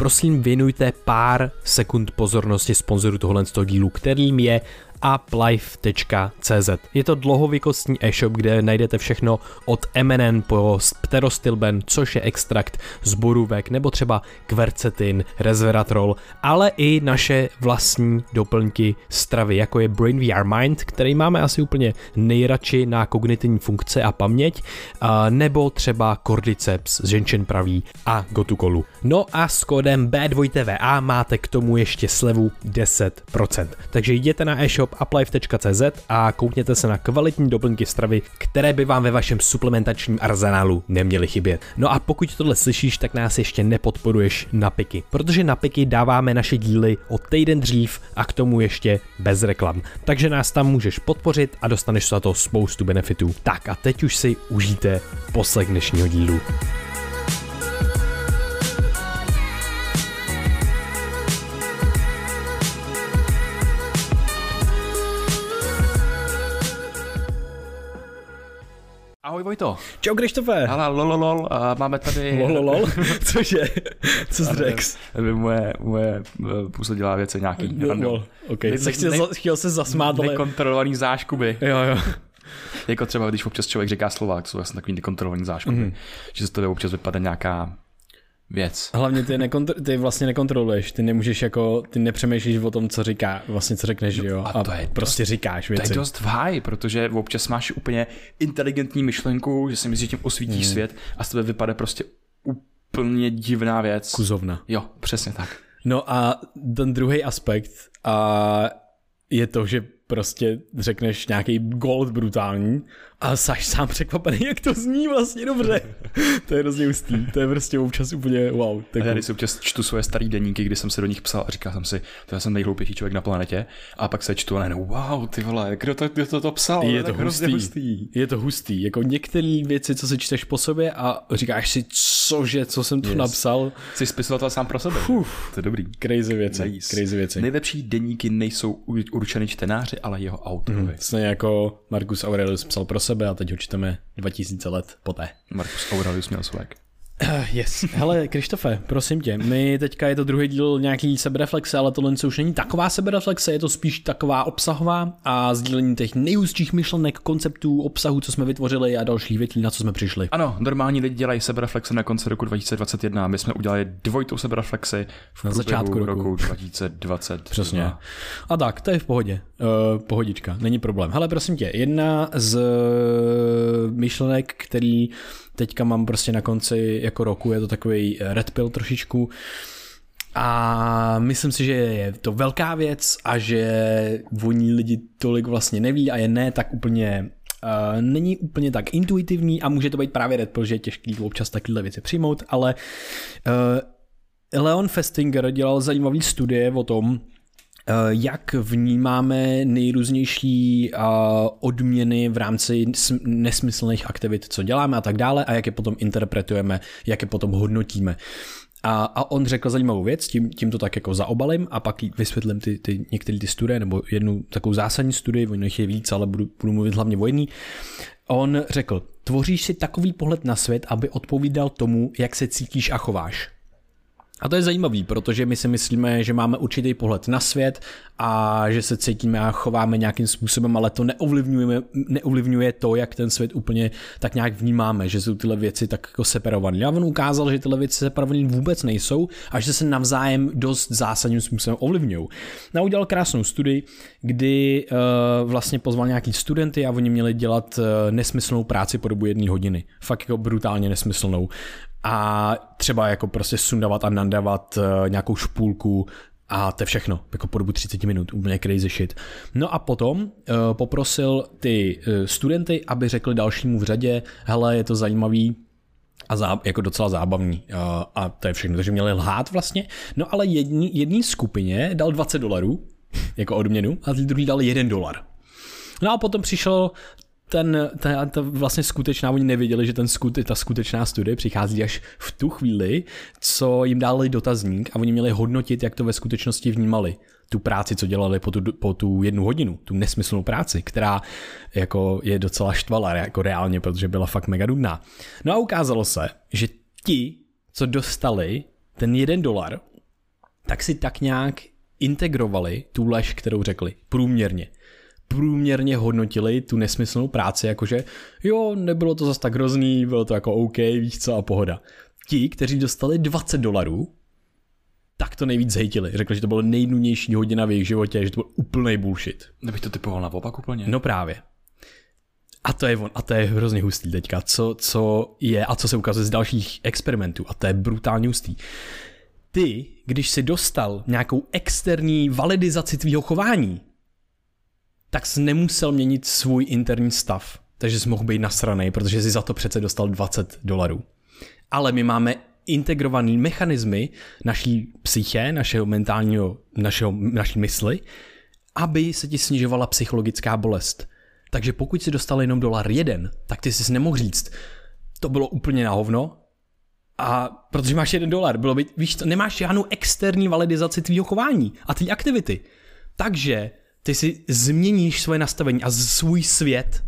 prosím věnujte pár sekund pozornosti sponzoru tohle z toho dílu, kterým je uplife.cz. Je to dlouhověkostní e-shop, kde najdete všechno od MNN po pterostilben, což je extrakt z borůvek, nebo třeba kvercetin, resveratrol, ale i naše vlastní doplňky stravy, jako je Brain VR Mind, který máme asi úplně nejradši na kognitivní funkce a paměť, nebo třeba Cordyceps, ženčen pravý a Gotukolu. No a s kódem B2TVA máte k tomu ještě slevu 10%. Takže jděte na e-shop shop uplife.cz a koukněte se na kvalitní doplňky stravy, které by vám ve vašem suplementačním arzenálu neměly chybět. No a pokud tohle slyšíš, tak nás ještě nepodporuješ na piky, protože na piky dáváme naše díly o týden dřív a k tomu ještě bez reklam. Takže nás tam můžeš podpořit a dostaneš za to spoustu benefitů. Tak a teď už si užijte poslech dnešního dílu. Ahoj Vojto. Čau Krištofe. Hala, lololol, a máme tady... Lololol? Cože? Co jsi řekl? Moje, moje půsle dělá věci nějaký no, ok, ne, se chtěl, ne, chtěl se zasmát, ale... Nekontrolovaný záškuby. Jo, jo. jako třeba, když občas člověk říká slova, to jsou vlastně takový nekontrolovaný záškuby, mm. že se to občas vypadá nějaká věc. Hlavně ty, nekontr- ty vlastně nekontroluješ, ty nemůžeš jako, ty nepřemýšlíš o tom, co říká, vlastně co řekneš, jo, jo a, a to je prostě dost, říkáš věci. To je dost vhaj, protože občas máš úplně inteligentní myšlenku, že si myslíš, že tím osvítíš hmm. svět a z tebe vypadá prostě úplně divná věc. Kuzovna. Jo, přesně tak. No a ten druhý aspekt a je to, že prostě řekneš nějaký gold brutální a saš sám překvapený, jak to zní vlastně dobře. to je hrozně ústý, to je prostě občas úplně wow. Tak já když si občas čtu svoje staré deníky, kdy jsem se do nich psal a říkal jsem si, to já jsem nejhloupější člověk na planetě a pak se čtu a ne, wow, ty vole, kdo to, kdo to, to psal? Je to hustý. hustý. Je to hustý, jako některé věci, co si čteš po sobě a říkáš si, cože, co jsem tu yes. napsal. Jsi spisovatel sám pro sebe. Uf, to je dobrý. Crazy věci, nice. crazy věci. Nejlepší deníky nejsou určeny čtenáři, ale jeho autorovi. Mm, stejně jako Marcus Aurelius psal pro sebe a teď ho čteme 2000 let poté. Marcus Aurelius měl svek. Uh, yes. Hele, Krištofe, prosím tě, my teďka je to druhý díl nějaký sebereflexe, ale tohle už není taková sebereflexe, je to spíš taková obsahová a sdílení těch nejústších myšlenek, konceptů, obsahu, co jsme vytvořili a dalších věcí, na co jsme přišli. Ano, normální lidi dělají sebereflexe na konci roku 2021, my jsme udělali dvojitou sebereflexi v na začátku roku. roku 2020. Přesně. A tak, to je v pohodě. Uh, pohodička, není problém. Hele, prosím tě, jedna z myšlenek, který teďka mám prostě na konci jako roku, je to takový red pill trošičku, a myslím si, že je to velká věc a že voní lidi tolik vlastně neví a je ne tak úplně Uh, není úplně tak intuitivní a může to být právě red pill, že je těžký občas takovéhle věci přijmout, ale uh, Leon Festinger dělal zajímavý studie o tom, Eh, jak vnímáme nejrůznější eh, odměny v rámci nesmyslných aktivit, co děláme a tak dále a jak je potom interpretujeme, jak je potom hodnotíme. A, a on řekl zajímavou věc, tím, tím to tak jako zaobalím a pak vysvětlím ty, ty, některé ty studie, nebo jednu takovou zásadní studii, oni je víc, ale budu, budu mluvit hlavně o jedný. On řekl, tvoříš si takový pohled na svět, aby odpovídal tomu, jak se cítíš a chováš. A to je zajímavý, protože my si myslíme, že máme určitý pohled na svět a že se cítíme a chováme nějakým způsobem, ale to neovlivňuje, neovlivňuje to, jak ten svět úplně tak nějak vnímáme, že jsou tyhle věci tak jako separované. A on ukázal, že tyhle věci separované vůbec nejsou a že se navzájem dost zásadním způsobem ovlivňují. No, udělal krásnou studii, kdy uh, vlastně pozval nějaký studenty a oni měli dělat uh, nesmyslnou práci po dobu jedné hodiny. Fakt jako brutálně nesmyslnou a třeba jako prostě sundavat a nandavat uh, nějakou špůlku a to je všechno, jako po dobu 30 minut, úplně crazy shit. No a potom uh, poprosil ty uh, studenty, aby řekli dalšímu v řadě, hele, je to zajímavý, a zá, jako docela zábavný uh, a to je všechno, takže měli lhát vlastně. No ale jední, jední skupině dal 20 dolarů jako odměnu a druhý dal 1 dolar. No a potom přišel ten, ta, ta vlastně skutečná, oni nevěděli, že ten skute, ta skutečná studie přichází až v tu chvíli, co jim dali dotazník a oni měli hodnotit, jak to ve skutečnosti vnímali tu práci, co dělali po tu, po tu jednu hodinu, tu nesmyslnou práci, která jako je docela štvala jako reálně, protože byla fakt mega nudná. No a ukázalo se, že ti, co dostali ten jeden dolar, tak si tak nějak integrovali tu lež, kterou řekli, průměrně. Průměrně hodnotili tu nesmyslnou práci, jakože jo, nebylo to zas tak hrozný, bylo to jako OK, víš co, a pohoda. Ti, kteří dostali 20 dolarů, tak to nejvíc hejtili. Řekli, že to bylo nejnunější hodina v jejich životě, že to byl úplný bullshit. Nebych to typoval naopak úplně. No právě. A to je on, a to je hrozně hustý teďka, co, co je a co se ukazuje z dalších experimentů a to je brutálně hustý. Ty, když si dostal nějakou externí validizaci tvýho chování, tak jsi nemusel měnit svůj interní stav. Takže jsi mohl být nasraný, protože jsi za to přece dostal 20 dolarů. Ale my máme integrovaný mechanismy naší psyché, našeho mentálního, našeho, naší mysli, aby se ti snižovala psychologická bolest. Takže pokud si dostal jenom dolar jeden, tak ty jsi nemohl říct, to bylo úplně na hovno, a protože máš jeden dolar, bylo by, víš, to, nemáš žádnou externí validizaci tvýho chování a tvý aktivity. Takže ty si změníš svoje nastavení a svůj svět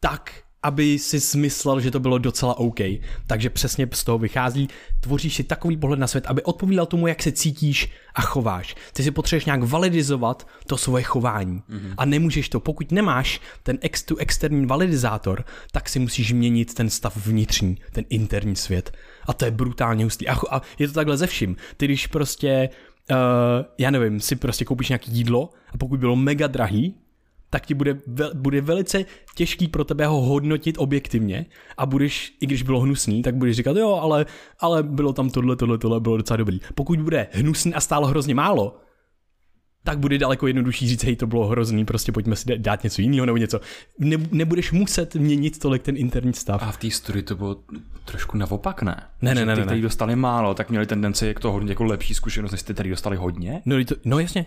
tak, aby si smyslel, že to bylo docela OK. Takže přesně z toho vychází, tvoříš si takový pohled na svět, aby odpovídal tomu, jak se cítíš a chováš. Ty si potřebuješ nějak validizovat to svoje chování. Mm-hmm. A nemůžeš to, pokud nemáš ten ex, tu externí validizátor, tak si musíš měnit ten stav vnitřní, ten interní svět. A to je brutálně hustý. A, a je to takhle ze vším. Ty když prostě, já nevím, si prostě koupíš nějaký jídlo a pokud bylo mega drahý, tak ti bude, bude velice těžký pro tebe ho hodnotit objektivně a budeš, i když bylo hnusný, tak budeš říkat, jo, ale, ale bylo tam tohle, tohle, tohle, bylo docela dobrý. Pokud bude hnusný a stálo hrozně málo, tak bude daleko jednodušší říct, hej, to bylo hrozný, prostě pojďme si dát něco jiného nebo něco. Ne, nebudeš muset měnit tolik ten interní stav. A v té studii to bylo trošku naopak, ne? Ne, ne, ne. Ty, ne, kteří dostali málo, tak měli tendenci jak to hodně jako lepší zkušenost, než ty, kteří dostali hodně. No, to, no jasně.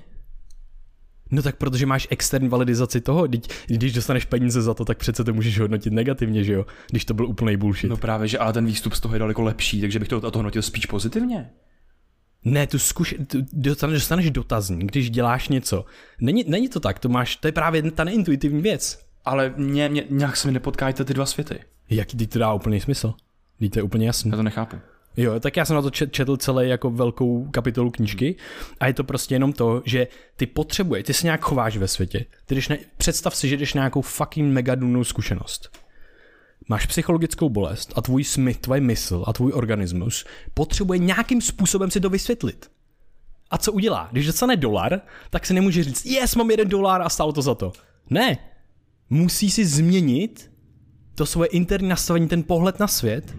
No tak protože máš externí validizaci toho, když, když dostaneš peníze za to, tak přece to můžeš hodnotit negativně, že jo? Když to byl úplný bullshit. No právě, že ale ten výstup z toho je daleko lepší, takže bych to, to hodnotil spíš pozitivně. Ne, tu zkuš, tu dostaneš, dostaneš dotazník, když děláš něco. Není, není to tak, to máš, to je právě ta neintuitivní věc. Ale mě, mě, nějak se mi nepotkáte ty dva světy. Jaký ty to dá úplný smysl? Teď to je úplně jasný. Já to nechápu. Jo, tak já jsem na to četl celé jako velkou kapitolu knížky a je to prostě jenom to, že ty potřebuješ, ty se nějak chováš ve světě. Ty jdeš na, představ si, že jdeš nějakou fucking megadunnou zkušenost. Máš psychologickou bolest a tvůj smysl, tvoje mysl a tvůj organismus potřebuje nějakým způsobem si to vysvětlit. A co udělá? Když dostane dolar, tak se nemůže říct, yes, mám jeden dolar a stalo to za to. Ne. Musí si změnit to svoje interní nastavení, ten pohled na svět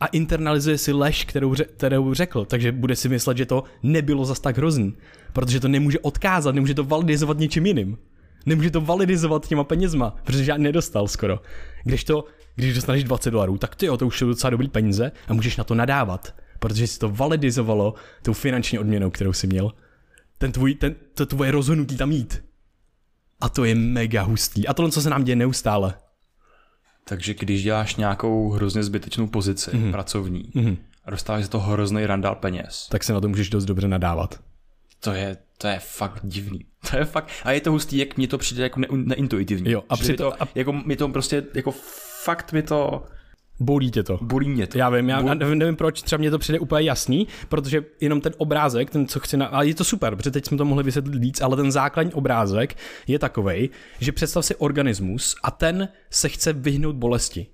a internalizuje si lež, kterou, kterou řekl, takže bude si myslet, že to nebylo zas tak hrozný, protože to nemůže odkázat, nemůže to validizovat něčím jiným. Nemůže to validizovat těma penězma, protože žádný nedostal skoro. Když to, když dostaneš 20 dolarů, tak ty jo, to už jsou docela dobrý peníze a můžeš na to nadávat, protože si to validizovalo tou finanční odměnou, kterou si měl. Ten tvůj, ten, to tvoje rozhodnutí tam jít. A to je mega hustý. A tohle, co se nám děje neustále. Takže když děláš nějakou hrozně zbytečnou pozici mm-hmm. pracovní mm-hmm. a dostáváš za to hrozný randál peněz, tak se na to můžeš dost dobře nadávat. To je, to je fakt divný. To je fakt, a je to hustý, jak mi to přijde jako ne, neintuitivní. Jo, a přitom, to, a... jako mi to prostě, jako fakt mi to Bolí tě to. Bolí mě to. Já vím, já Bol... nevím, nevím, proč, třeba mě to přijde úplně jasný, protože jenom ten obrázek, ten, co chci, na... ale je to super, protože teď jsme to mohli vysvětlit víc, ale ten základní obrázek je takový, že představ si organismus a ten se chce vyhnout bolesti.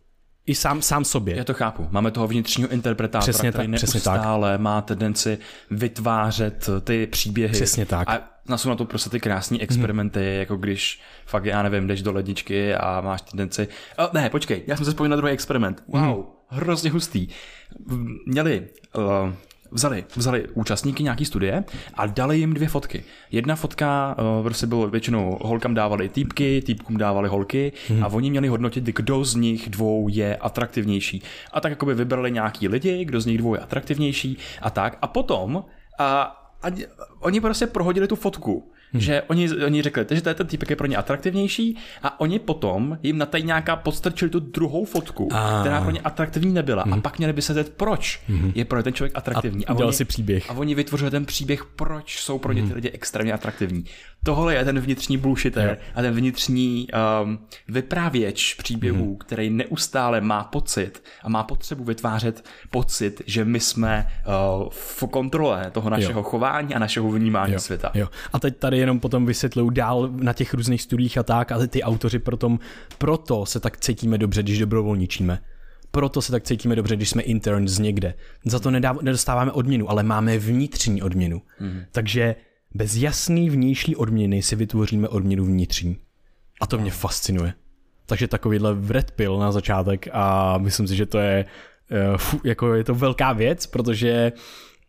I sám, sám sobě. Já to chápu. Máme toho vnitřního interpretátora, přesně který tak, neustále tak. má tendenci vytvářet ty příběhy. Přesně tak. A jsou na to prostě ty krásné experimenty, hmm. jako když fakt, já nevím, jdeš do ledničky a máš tendenci... O, ne, počkej, já jsem se spojil na druhý experiment. Wow, hmm. hrozně hustý. Měli... Uh, vzali, vzali účastníky nějaký studie a dali jim dvě fotky. Jedna fotka uh, prostě bylo většinou holkám dávali týpky, týpkům dávali holky hmm. a oni měli hodnotit, kdo z nich dvou je atraktivnější. A tak jakoby vybrali nějaký lidi, kdo z nich dvou je atraktivnější a tak. A potom a a oni prostě prohodili tu fotku. Hmm. Že oni, oni řekli, že to je ten typek je pro ně atraktivnější a oni potom jim na tady nějaká podstrčili tu druhou fotku, a... která pro ně atraktivní nebyla. Hmm. A pak měli vysvětlit, proč hmm. je pro ten člověk atraktivní. A, a oni, si příběh. A oni vytvořili ten příběh, proč jsou pro ně ty hmm. lidi extrémně atraktivní. Tohle je ten vnitřní bullshitter a ten vnitřní um, vyprávěč příběhů, Mhm. mm. který neustále má pocit a má potřebu vytvářet pocit, že my jsme uh, v kontrole toho našeho jo. chování a našeho vnímání Jo, světa. Jo. A teď tady jenom potom vysvětluju dál na těch různých studiích a tak, ale ty autoři proto, proto se tak cítíme dobře, když dobrovolničíme. Proto se tak cítíme dobře, když jsme interns někde. Za to nedáv- nedostáváme odměnu, ale máme vnitřní odměnu. Mm. Takže bez jasný vnější odměny si vytvoříme odměnu vnitřní. A to mě fascinuje. Takže takovýhle red pill na začátek a myslím si, že to je, uh, fu, jako je to velká věc, protože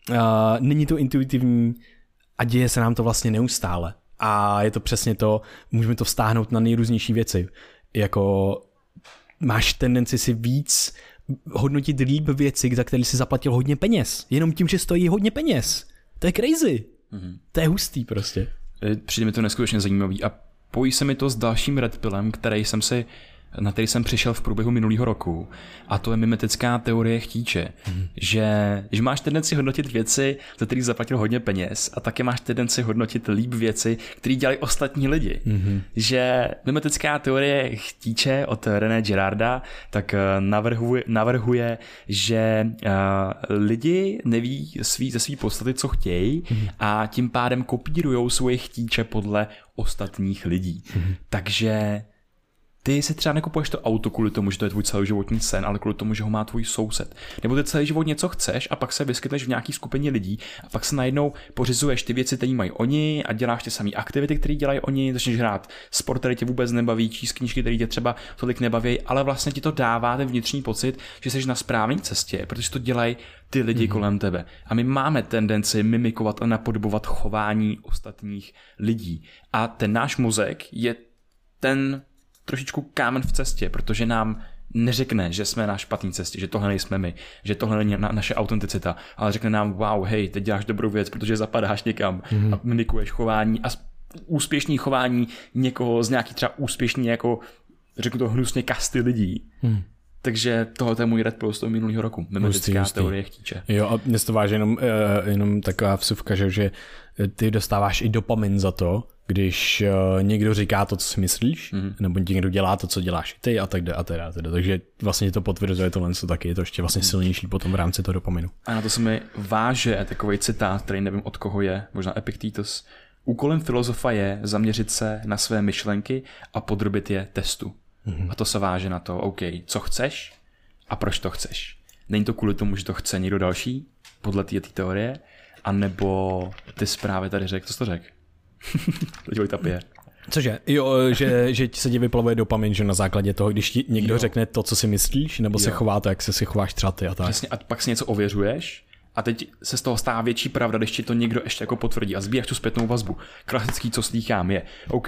uh, není to intuitivní a děje se nám to vlastně neustále. A je to přesně to, můžeme to vztáhnout na nejrůznější věci. Jako máš tendenci si víc hodnotit líp věci, za které si zaplatil hodně peněz. Jenom tím, že stojí hodně peněz. To je crazy. Mm-hmm. To je hustý prostě. Přijde mi to neskutečně zajímavý a pojí se mi to s dalším Red Pillem, který jsem si na který jsem přišel v průběhu minulého roku. A to je mimetická teorie chtíče. Mm. Že, že máš tendenci hodnotit věci, za kterých zaplatil hodně peněz a také máš tendenci hodnotit líp věci, které dělají ostatní lidi. Mm. Že mimetická teorie chtíče od René Girarda tak navrhuje, navrhuje že uh, lidi neví svý, ze své podstaty, co chtějí mm. a tím pádem kopírují svoje chtíče podle ostatních lidí. Mm. Takže ty si třeba nekupuješ to auto kvůli tomu, že to je tvůj celoživotní sen, ale kvůli tomu, že ho má tvůj soused. Nebo ty celý život něco chceš a pak se vyskytneš v nějaký skupině lidí a pak se najednou pořizuješ ty věci, které mají oni a děláš ty samé aktivity, které dělají oni, začneš hrát sport, který tě vůbec nebaví, číst knížky, které tě třeba tolik nebaví, ale vlastně ti to dává ten vnitřní pocit, že jsi na správné cestě, protože to dělají ty lidi mm-hmm. kolem tebe. A my máme tendenci mimikovat a napodobovat chování ostatních lidí. A ten náš mozek je ten trošičku kámen v cestě, protože nám neřekne, že jsme na špatné cestě, že tohle nejsme my, že tohle není na, naše autenticita, ale řekne nám, wow, hej, teď děláš dobrou věc, protože zapadáš někam mm-hmm. a mimikuješ chování a úspěšný chování někoho z nějaký třeba úspěšný jako, řeknu to hnusně, kasty lidí. Mm. Takže tohle je můj red z toho minulého roku. Mimetická teorie chtíče. Jo a mě to váže jenom, uh, jenom taková vsuvka, že, že ty dostáváš i dopamin za to, když uh, někdo říká to, co si myslíš, mm. nebo někdo dělá to, co děláš ty a tak dále a teda, teda. Takže vlastně to potvrzuje tohle, co taky je to ještě vlastně silnější potom v rámci toho dopaminu. A na to se mi váže takový citát, který nevím od koho je, možná Epictetus. Úkolem filozofa je zaměřit se na své myšlenky a podrobit je testu. Mm. A to se váže na to, OK, co chceš a proč to chceš. Není to kvůli tomu, že to chce někdo další, podle té teorie, anebo ty zprávy tady řekl, co jsi to řekl? Teď tapě. Cože? Jo, že, že se ti vyplavuje dopamin, že na základě toho, když ti někdo jo. řekne to, co si myslíš, nebo jo. se chová to, jak se si chováš třeba ty a tak. Přesně, a pak si něco ověřuješ a teď se z toho stává větší pravda, když ti to někdo ještě jako potvrdí a zbíjáš tu zpětnou vazbu. Klasický, co slýchám, je OK,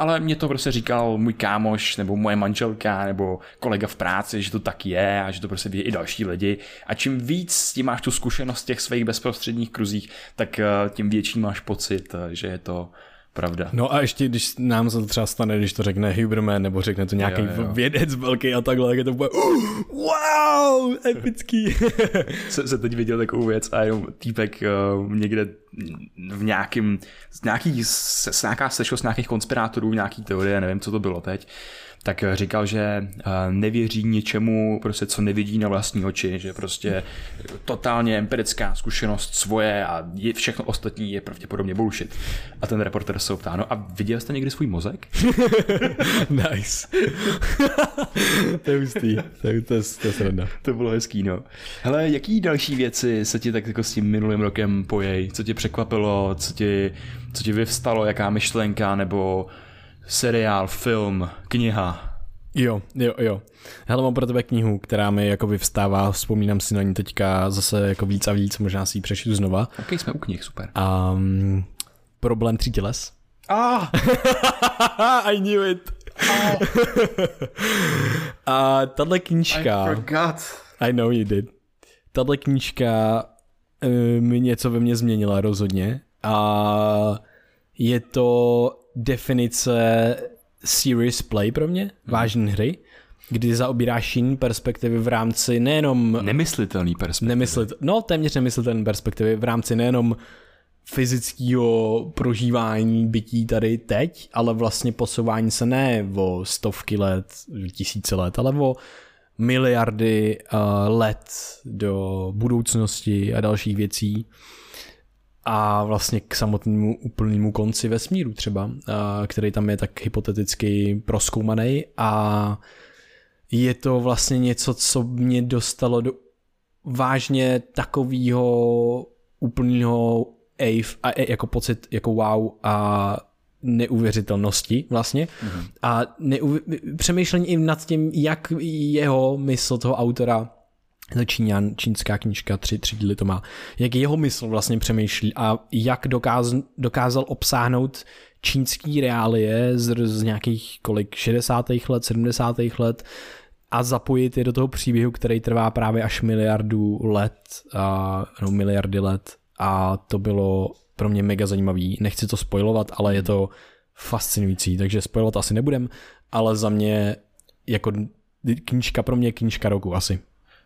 ale mě to prostě říkal můj kámoš, nebo moje manželka, nebo kolega v práci, že to tak je a že to prostě ví i další lidi. A čím víc s tím máš tu zkušenost v těch svých bezprostředních kruzích, tak tím větší máš pocit, že je to pravda. No a ještě, když nám se to třeba stane, když to řekne Huberman, nebo řekne to nějaký jo, jo. vědec velký a takhle, tak je to bude uh, wow, epický. se, se teď viděl takovou věc a jenom týpek uh, někde v nějakým, nějaký, s, nějaká sešlost nějakých konspirátorů, nějaký teorie, nevím, co to bylo teď, tak říkal, že nevěří ničemu, prostě co nevidí na vlastní oči, že prostě totálně empirická zkušenost svoje a je, všechno ostatní je pravděpodobně bullshit. A ten reporter se ptá, no a viděl jste někdy svůj mozek? nice. to je hustý, to je, to je, to je sranda. To bylo hezký, no. Hele, jaký další věci se ti tak jako s tím minulým rokem pojej? Co tě překvapilo, co ti, co ti vyvstalo, jaká myšlenka, nebo seriál, film, kniha. Jo, jo, jo. Hele, mám pro tebe knihu, která mi jako vyvstává, vzpomínám si na ní teďka zase jako víc a víc, možná si ji přečtu znova. Ok, jsme u knih, super. Um, problém tří těles. Ah! I knew it. Oh. a tahle knížka... I forgot. I know you did. Tahle knížka uh, mi něco ve mně změnila rozhodně a je to definice serious play pro mě, hmm. vážné hry, kdy zaobíráš jiný perspektivy v rámci nejenom... Nemyslitelný perspektivy. Nemyslit, no téměř nemyslitelný perspektivy v rámci nejenom fyzického prožívání bytí tady teď, ale vlastně posouvání se ne o stovky let, tisíce let, ale o miliardy uh, let do budoucnosti a dalších věcí a vlastně k samotnému úplnému konci vesmíru třeba, který tam je tak hypoteticky proskoumaný a je to vlastně něco, co mě dostalo do vážně takového úplného ave a e, jako pocit jako wow a neuvěřitelnosti vlastně mm-hmm. a neuv- přemýšlení i nad tím, jak jeho mysl toho autora to Číňan, čínská knížka, tři, tři díly to má, jak jeho mysl vlastně přemýšlí a jak dokáz, dokázal obsáhnout čínský reálie z, z nějakých kolik 60. let, 70. let a zapojit je do toho příběhu, který trvá právě až miliardu let, a, no miliardy let a to bylo pro mě mega zajímavý. Nechci to spojovat, ale je to fascinující, takže spojovat asi nebudem, ale za mě jako knížka pro mě knížka roku asi.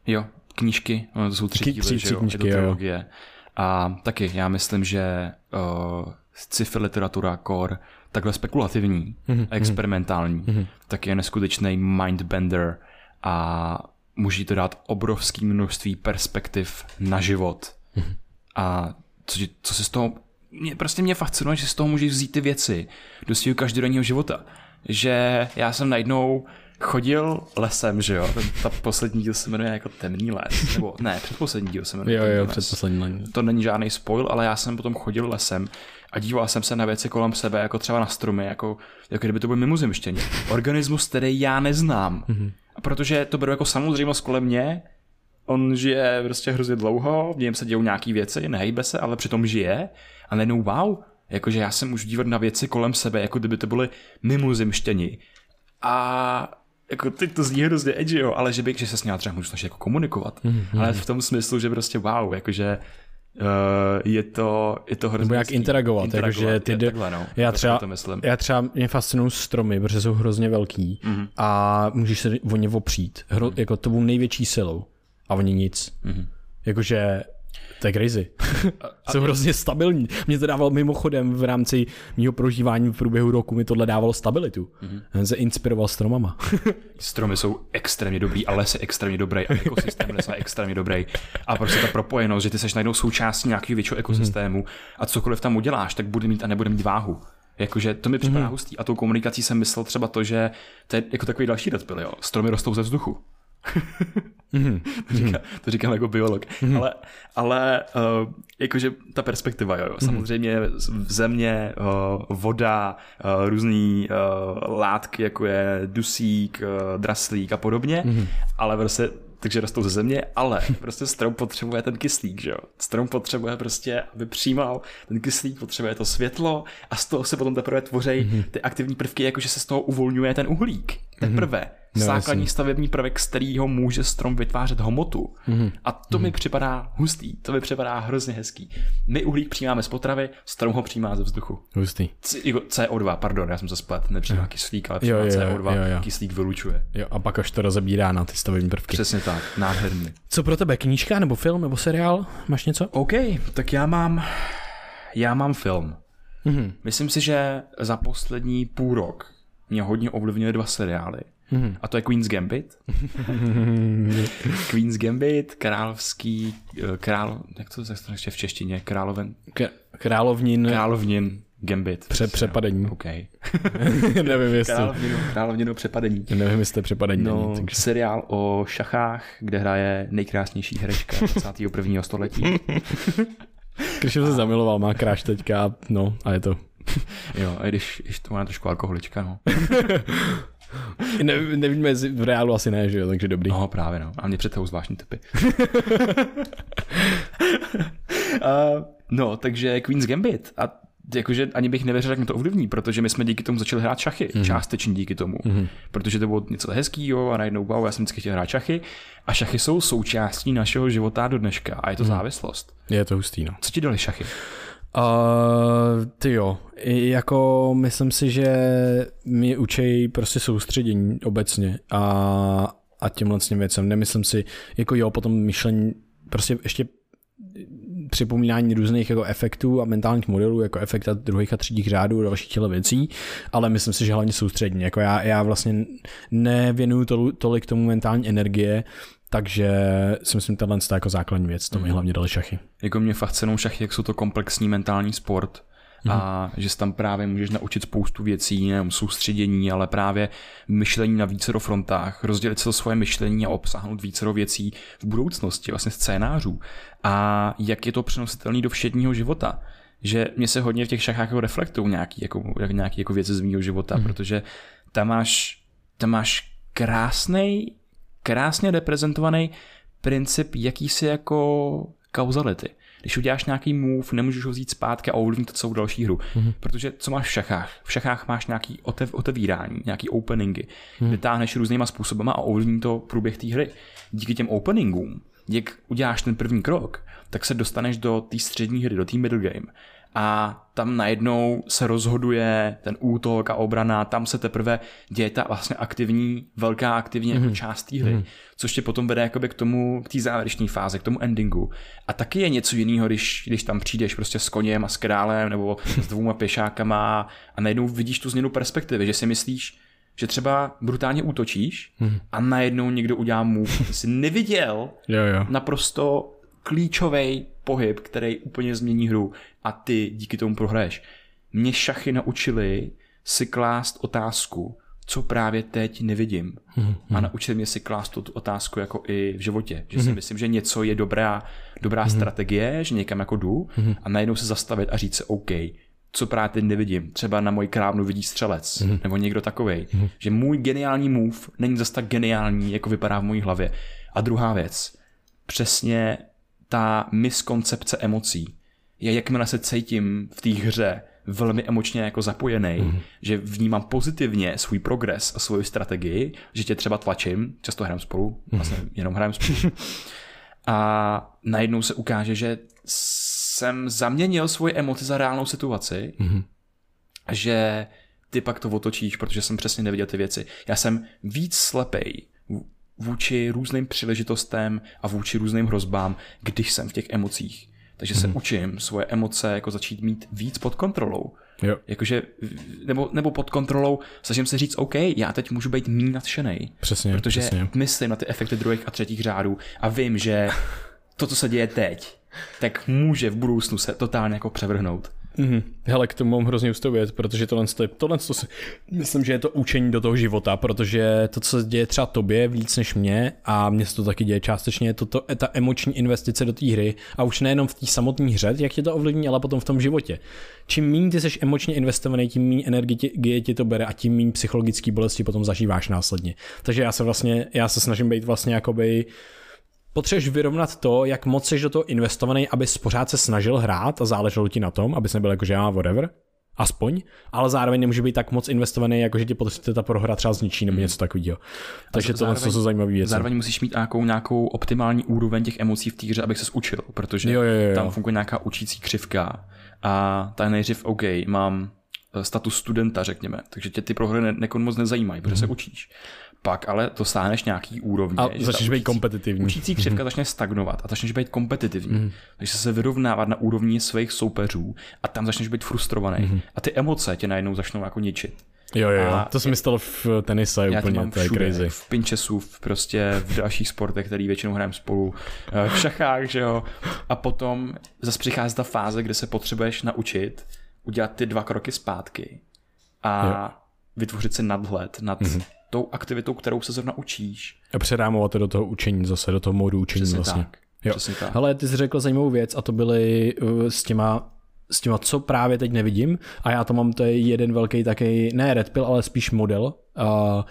Jo, knížky, no, to jsou tři díly, tři, tři knížky, je to trilogie. Jo. A taky já myslím, že uh, sci-fi literatura core takhle spekulativní mm-hmm. a experimentální, mm-hmm. tak je neskutečný mindbender a může to dát obrovské množství perspektiv na život. Mm-hmm. A co, co se z toho... Mě, prostě mě fascinuje, že z toho můžeš vzít ty věci do svého každodenního života. Že já jsem najednou chodil lesem, že jo, ten, ta poslední díl se jmenuje jako Temný les, nebo ne, předposlední díl se jmenuje Jo, jo, předposlední les. To není žádný spoil, ale já jsem potom chodil lesem a díval jsem se na věci kolem sebe, jako třeba na stromy, jako, jako kdyby to byl mimozemštění. Organismus, který já neznám. Mm-hmm. A protože to beru jako samozřejmost kolem mě, on žije prostě hrozně dlouho, v něm se dějou nějaký věci, nehejbe se, ale přitom žije a najednou wow, jakože já se můžu dívat na věci kolem sebe, jako kdyby to byly mimozemštění. A jako teď to zní hrozně edgy, jo, ale že bych, že se s ním třeba můžu snažit jako komunikovat, mm-hmm. ale v tom smyslu, že prostě wow, jakože Uh, je to, je to hrozně... Nebo jak interagovat, interagovat jakože ty... Takhle, no, já, třeba, to myslím. já třeba, mě fascinují stromy, protože jsou hrozně velký mm-hmm. a můžeš se o ně opřít, hro, mm-hmm. jako to byl největší silou a oni nic. Mm-hmm. Jakože to je crazy. Jsou hrozně stabilní. Mě to dávalo mimochodem v rámci mého prožívání v průběhu roku, mi tohle dávalo stabilitu. Mm-hmm. se inspiroval stromama. Stromy jsou extrémně dobrý, ale les je extrémně dobrý a ekosystém lesa je extrémně dobrý. A prostě ta propojenost, že ty seš najednou součástí nějakého většího ekosystému mm-hmm. a cokoliv tam uděláš, tak bude mít a nebude mít váhu. Jakože to mi připadá mm-hmm. hustý. A tou komunikací jsem myslel třeba to, že to je jako takový další dat byl, jo. Stromy rostou ze vzduchu mm-hmm. to, říkám, to říkám jako biolog. Mm-hmm. Ale, ale uh, jakože ta perspektiva, jo, mm-hmm. samozřejmě v země, uh, voda, uh, různý uh, látky, jako je dusík, uh, draslík a podobně, mm-hmm. ale prostě takže rostou ze země, ale prostě strom potřebuje ten kyslík, že jo. Strom potřebuje prostě, aby přijímal ten kyslík, potřebuje to světlo a z toho se potom teprve tvoří ty aktivní prvky, jakože se z toho uvolňuje ten uhlík. Teprve. Mm-hmm. No, základní jasný. stavební prvek, z kterého může strom vytvářet hmotu. Mm-hmm. A to mm-hmm. mi připadá hustý, to mi připadá hrozně hezký. My uhlík přijímáme z potravy, strom ho přijímá ze vzduchu. Hustý. C- CO2, pardon, já jsem se splet, nepřijímá kyslík, ale přijímá jo, jo, CO2, jo, jo. kyslík vylučuje. Jo, a pak až to rozebírá na ty stavební prvky. Přesně tak, nádherný. Co pro tebe, knížka nebo film nebo seriál? Máš něco? OK, tak já mám, já mám film. Mm-hmm. Myslím si, že za poslední půl rok mě hodně ovlivnily dva seriály. Mm-hmm. A to je Queen's Gambit. Queen's Gambit, královský, eh, král, jak to se ještě v češtině, královen... K- královnin... Královnin Gambit. Pře- přepadení. OK. Nevím, jestli... Královninu, královninu přepadení. Nevím, jestli přepadení. No, není, takže... seriál o šachách, kde hraje nejkrásnější herečka 21. století. Když se zamiloval, má kráš teďka, no a je to. jo, a když, když to má trošku alkoholička, no. ne, nevíme, jestli v reálu asi ne, že jo, takže dobrý. No právě no, a mě před zvláštní typy. uh, no, takže Queen's Gambit a jakože ani bych nevěřil, jak mě to ovlivní, protože my jsme díky tomu začali hrát šachy, mm. částečně díky tomu, mm. protože to bylo něco hezkého a najednou wow, já jsem vždycky chtěl hrát šachy a šachy jsou součástí našeho života do dneška a je to mm. závislost. Je to hustý, no. Co ti dali šachy? Uh, ty jo, jako myslím si, že mi učej prostě soustředění obecně a, a těmhle těm věcem. Nemyslím si, jako jo, potom myšlení, prostě ještě připomínání různých jako efektů a mentálních modelů, jako efekta druhých a třetích řádů a dalších těle věcí, ale myslím si, že hlavně soustřední. Jako já, já vlastně nevěnuju to, tolik tomu mentální energie, takže si myslím, tohle je jako základní věc, to mi mm. hlavně dali šachy. Jako mě fascinují šachy, jak jsou to komplexní mentální sport, a že se tam právě můžeš naučit spoustu věcí, nejenom soustředění, ale právě myšlení na více frontách, rozdělit se to svoje myšlení a obsáhnout více věcí v budoucnosti, vlastně scénářů a jak je to přenositelný do všedního života že mě se hodně v těch šachách jako reflektují nějaký, jako, nějaký jako věci z mého života, mm. protože tam máš, tam máš krásný, krásně reprezentovaný princip jakýsi jako kauzality když uděláš nějaký move, nemůžeš ho vzít zpátky a ovlivnit to celou další hru. Mm-hmm. Protože co máš v šachách? V šachách máš nějaký otev, otevírání, nějaký openingy, mm-hmm. kde táhneš různýma způsobama a ovlivní to průběh té hry. Díky těm openingům, jak uděláš ten první krok, tak se dostaneš do té střední hry, do té middle game a tam najednou se rozhoduje ten útok a obrana, tam se teprve děje ta vlastně aktivní, velká aktivní mm-hmm. část té hry, mm-hmm. což tě potom vede jakoby k tomu, k té závěrečné fázi, k tomu endingu. A taky je něco jiného, když, když tam přijdeš prostě s koněm a s králem nebo s dvouma pěšákama a najednou vidíš tu změnu perspektivy, že si myslíš, že třeba brutálně útočíš mm-hmm. a najednou někdo udělá move, jsi neviděl jo, jo. naprosto klíčový pohyb, který úplně změní hru a ty díky tomu prohraješ. Mě šachy naučili si klást otázku, co právě teď nevidím. Mm-hmm. A naučili mě si klást tu otázku jako i v životě. Že mm-hmm. si mhm. myslím, že něco je dobrá, dobrá mm-hmm. strategie, že někam jako jdu mm-hmm. a najednou se zastavit a říct si OK, co právě teď nevidím. Třeba na moji krávnu vidí střelec, mm-hmm. nebo někdo takovej. Mm-hmm. Že můj geniální move není zase tak geniální, jako vypadá v mojí hlavě. A druhá věc, přesně ta miskoncepce emocí je, jakmile se cítím v té hře velmi emočně jako zapojený, mm. že vnímám pozitivně svůj progres a svoji strategii, že tě třeba tlačím, často hrám spolu, mhm. vlastně jenom hrám spolu. a najednou se ukáže, že jsem zaměnil svoje emoce za reálnou situaci, mm. že ty pak to otočíš, protože jsem přesně neviděl ty věci. Já jsem víc slepej vůči různým příležitostem a vůči různým hrozbám, když jsem v těch emocích. Takže se hmm. učím svoje emoce jako začít mít víc pod kontrolou. Jo. Jakože, nebo, nebo pod kontrolou, snažím se říct, OK, já teď můžu být méně nadšený. Přesně, Protože přesně. myslím na ty efekty druhých a třetích řádů a vím, že to, co se děje teď, tak může v budoucnu se totálně jako převrhnout. Mm-hmm. Hele, k tomu mám hrozně ustovět, protože tohle, tohle to si, myslím, že je to učení do toho života, protože to, co se děje třeba tobě víc než mě, a mně se to taky děje částečně, je to, to ta emoční investice do té hry a už nejenom v té samotné hře, jak tě to ovlivní, ale potom v tom životě. Čím méně ty jsi emočně investovaný, tím méně energie ti to bere a tím méně psychologické bolesti potom zažíváš následně. Takže já se vlastně, já se snažím být vlastně jakoby potřebuješ vyrovnat to, jak moc jsi do toho investovaný, aby pořád se snažil hrát a záleželo ti na tom, aby nebyl jako že já whatever, aspoň, ale zároveň nemůže být tak moc investovaný, jako že ti potom ta prohra třeba zničí nebo hmm. něco takového. Takže to, jsou zajímavé věci. Zároveň musíš mít nějakou, nějakou optimální úroveň těch emocí v té hře, abych se učil, protože jo, jo, jo. tam funguje nějaká učící křivka a ta nejdřív, OK, mám eh, status studenta, řekněme, takže tě ty prohry ne, ne, moc nezajímají, protože mm. se učíš pak ale dosáhneš nějaký úrovně. A začneš být kompetitivní. Učící křivka mm-hmm. začne stagnovat a začneš být kompetitivní. Takže se vyrovnávat na úrovni svých soupeřů a tam začneš být frustrovaný. Mm-hmm. A ty emoce tě najednou začnou jako ničit. Jo, jo, jo. to se mi stalo v tenise já úplně, to je všude, crazy. V pinčesu, v prostě v dalších sportech, který většinou hrajeme spolu, eh, v šachách, že jo. A potom zase přichází ta fáze, kde se potřebuješ naučit udělat ty dva kroky zpátky a jo. vytvořit si nadhled nad mm-hmm tou aktivitou, kterou se zrovna učíš. A předámovat to do toho učení zase, do toho modu učení Přesně vlastně. Tak. Jo. Přesně tak. Hele, ty jsi řekl zajímavou věc a to byly uh, s těma s těma, co právě teď nevidím a já to mám, to je jeden velký taky, ne red pill, ale spíš model a,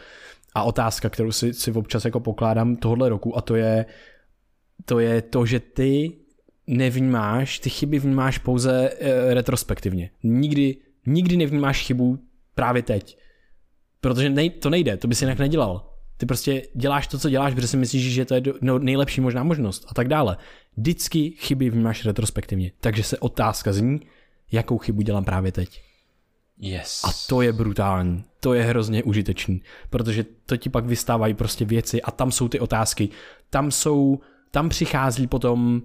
a otázka, kterou si, si občas jako pokládám tohle roku a to je to je to, že ty nevnímáš, ty chyby vnímáš pouze e, retrospektivně. Nikdy, nikdy nevnímáš chybu právě teď. Protože nej, to nejde, to bys jinak nedělal. Ty prostě děláš to, co děláš, protože si myslíš, že to je no, nejlepší možná možnost a tak dále. Vždycky chyby vnímáš retrospektivně. Takže se otázka zní, jakou chybu dělám právě teď. Yes. A to je brutální. To je hrozně užitečný, protože to ti pak vystávají prostě věci a tam jsou ty otázky. Tam jsou, tam přichází potom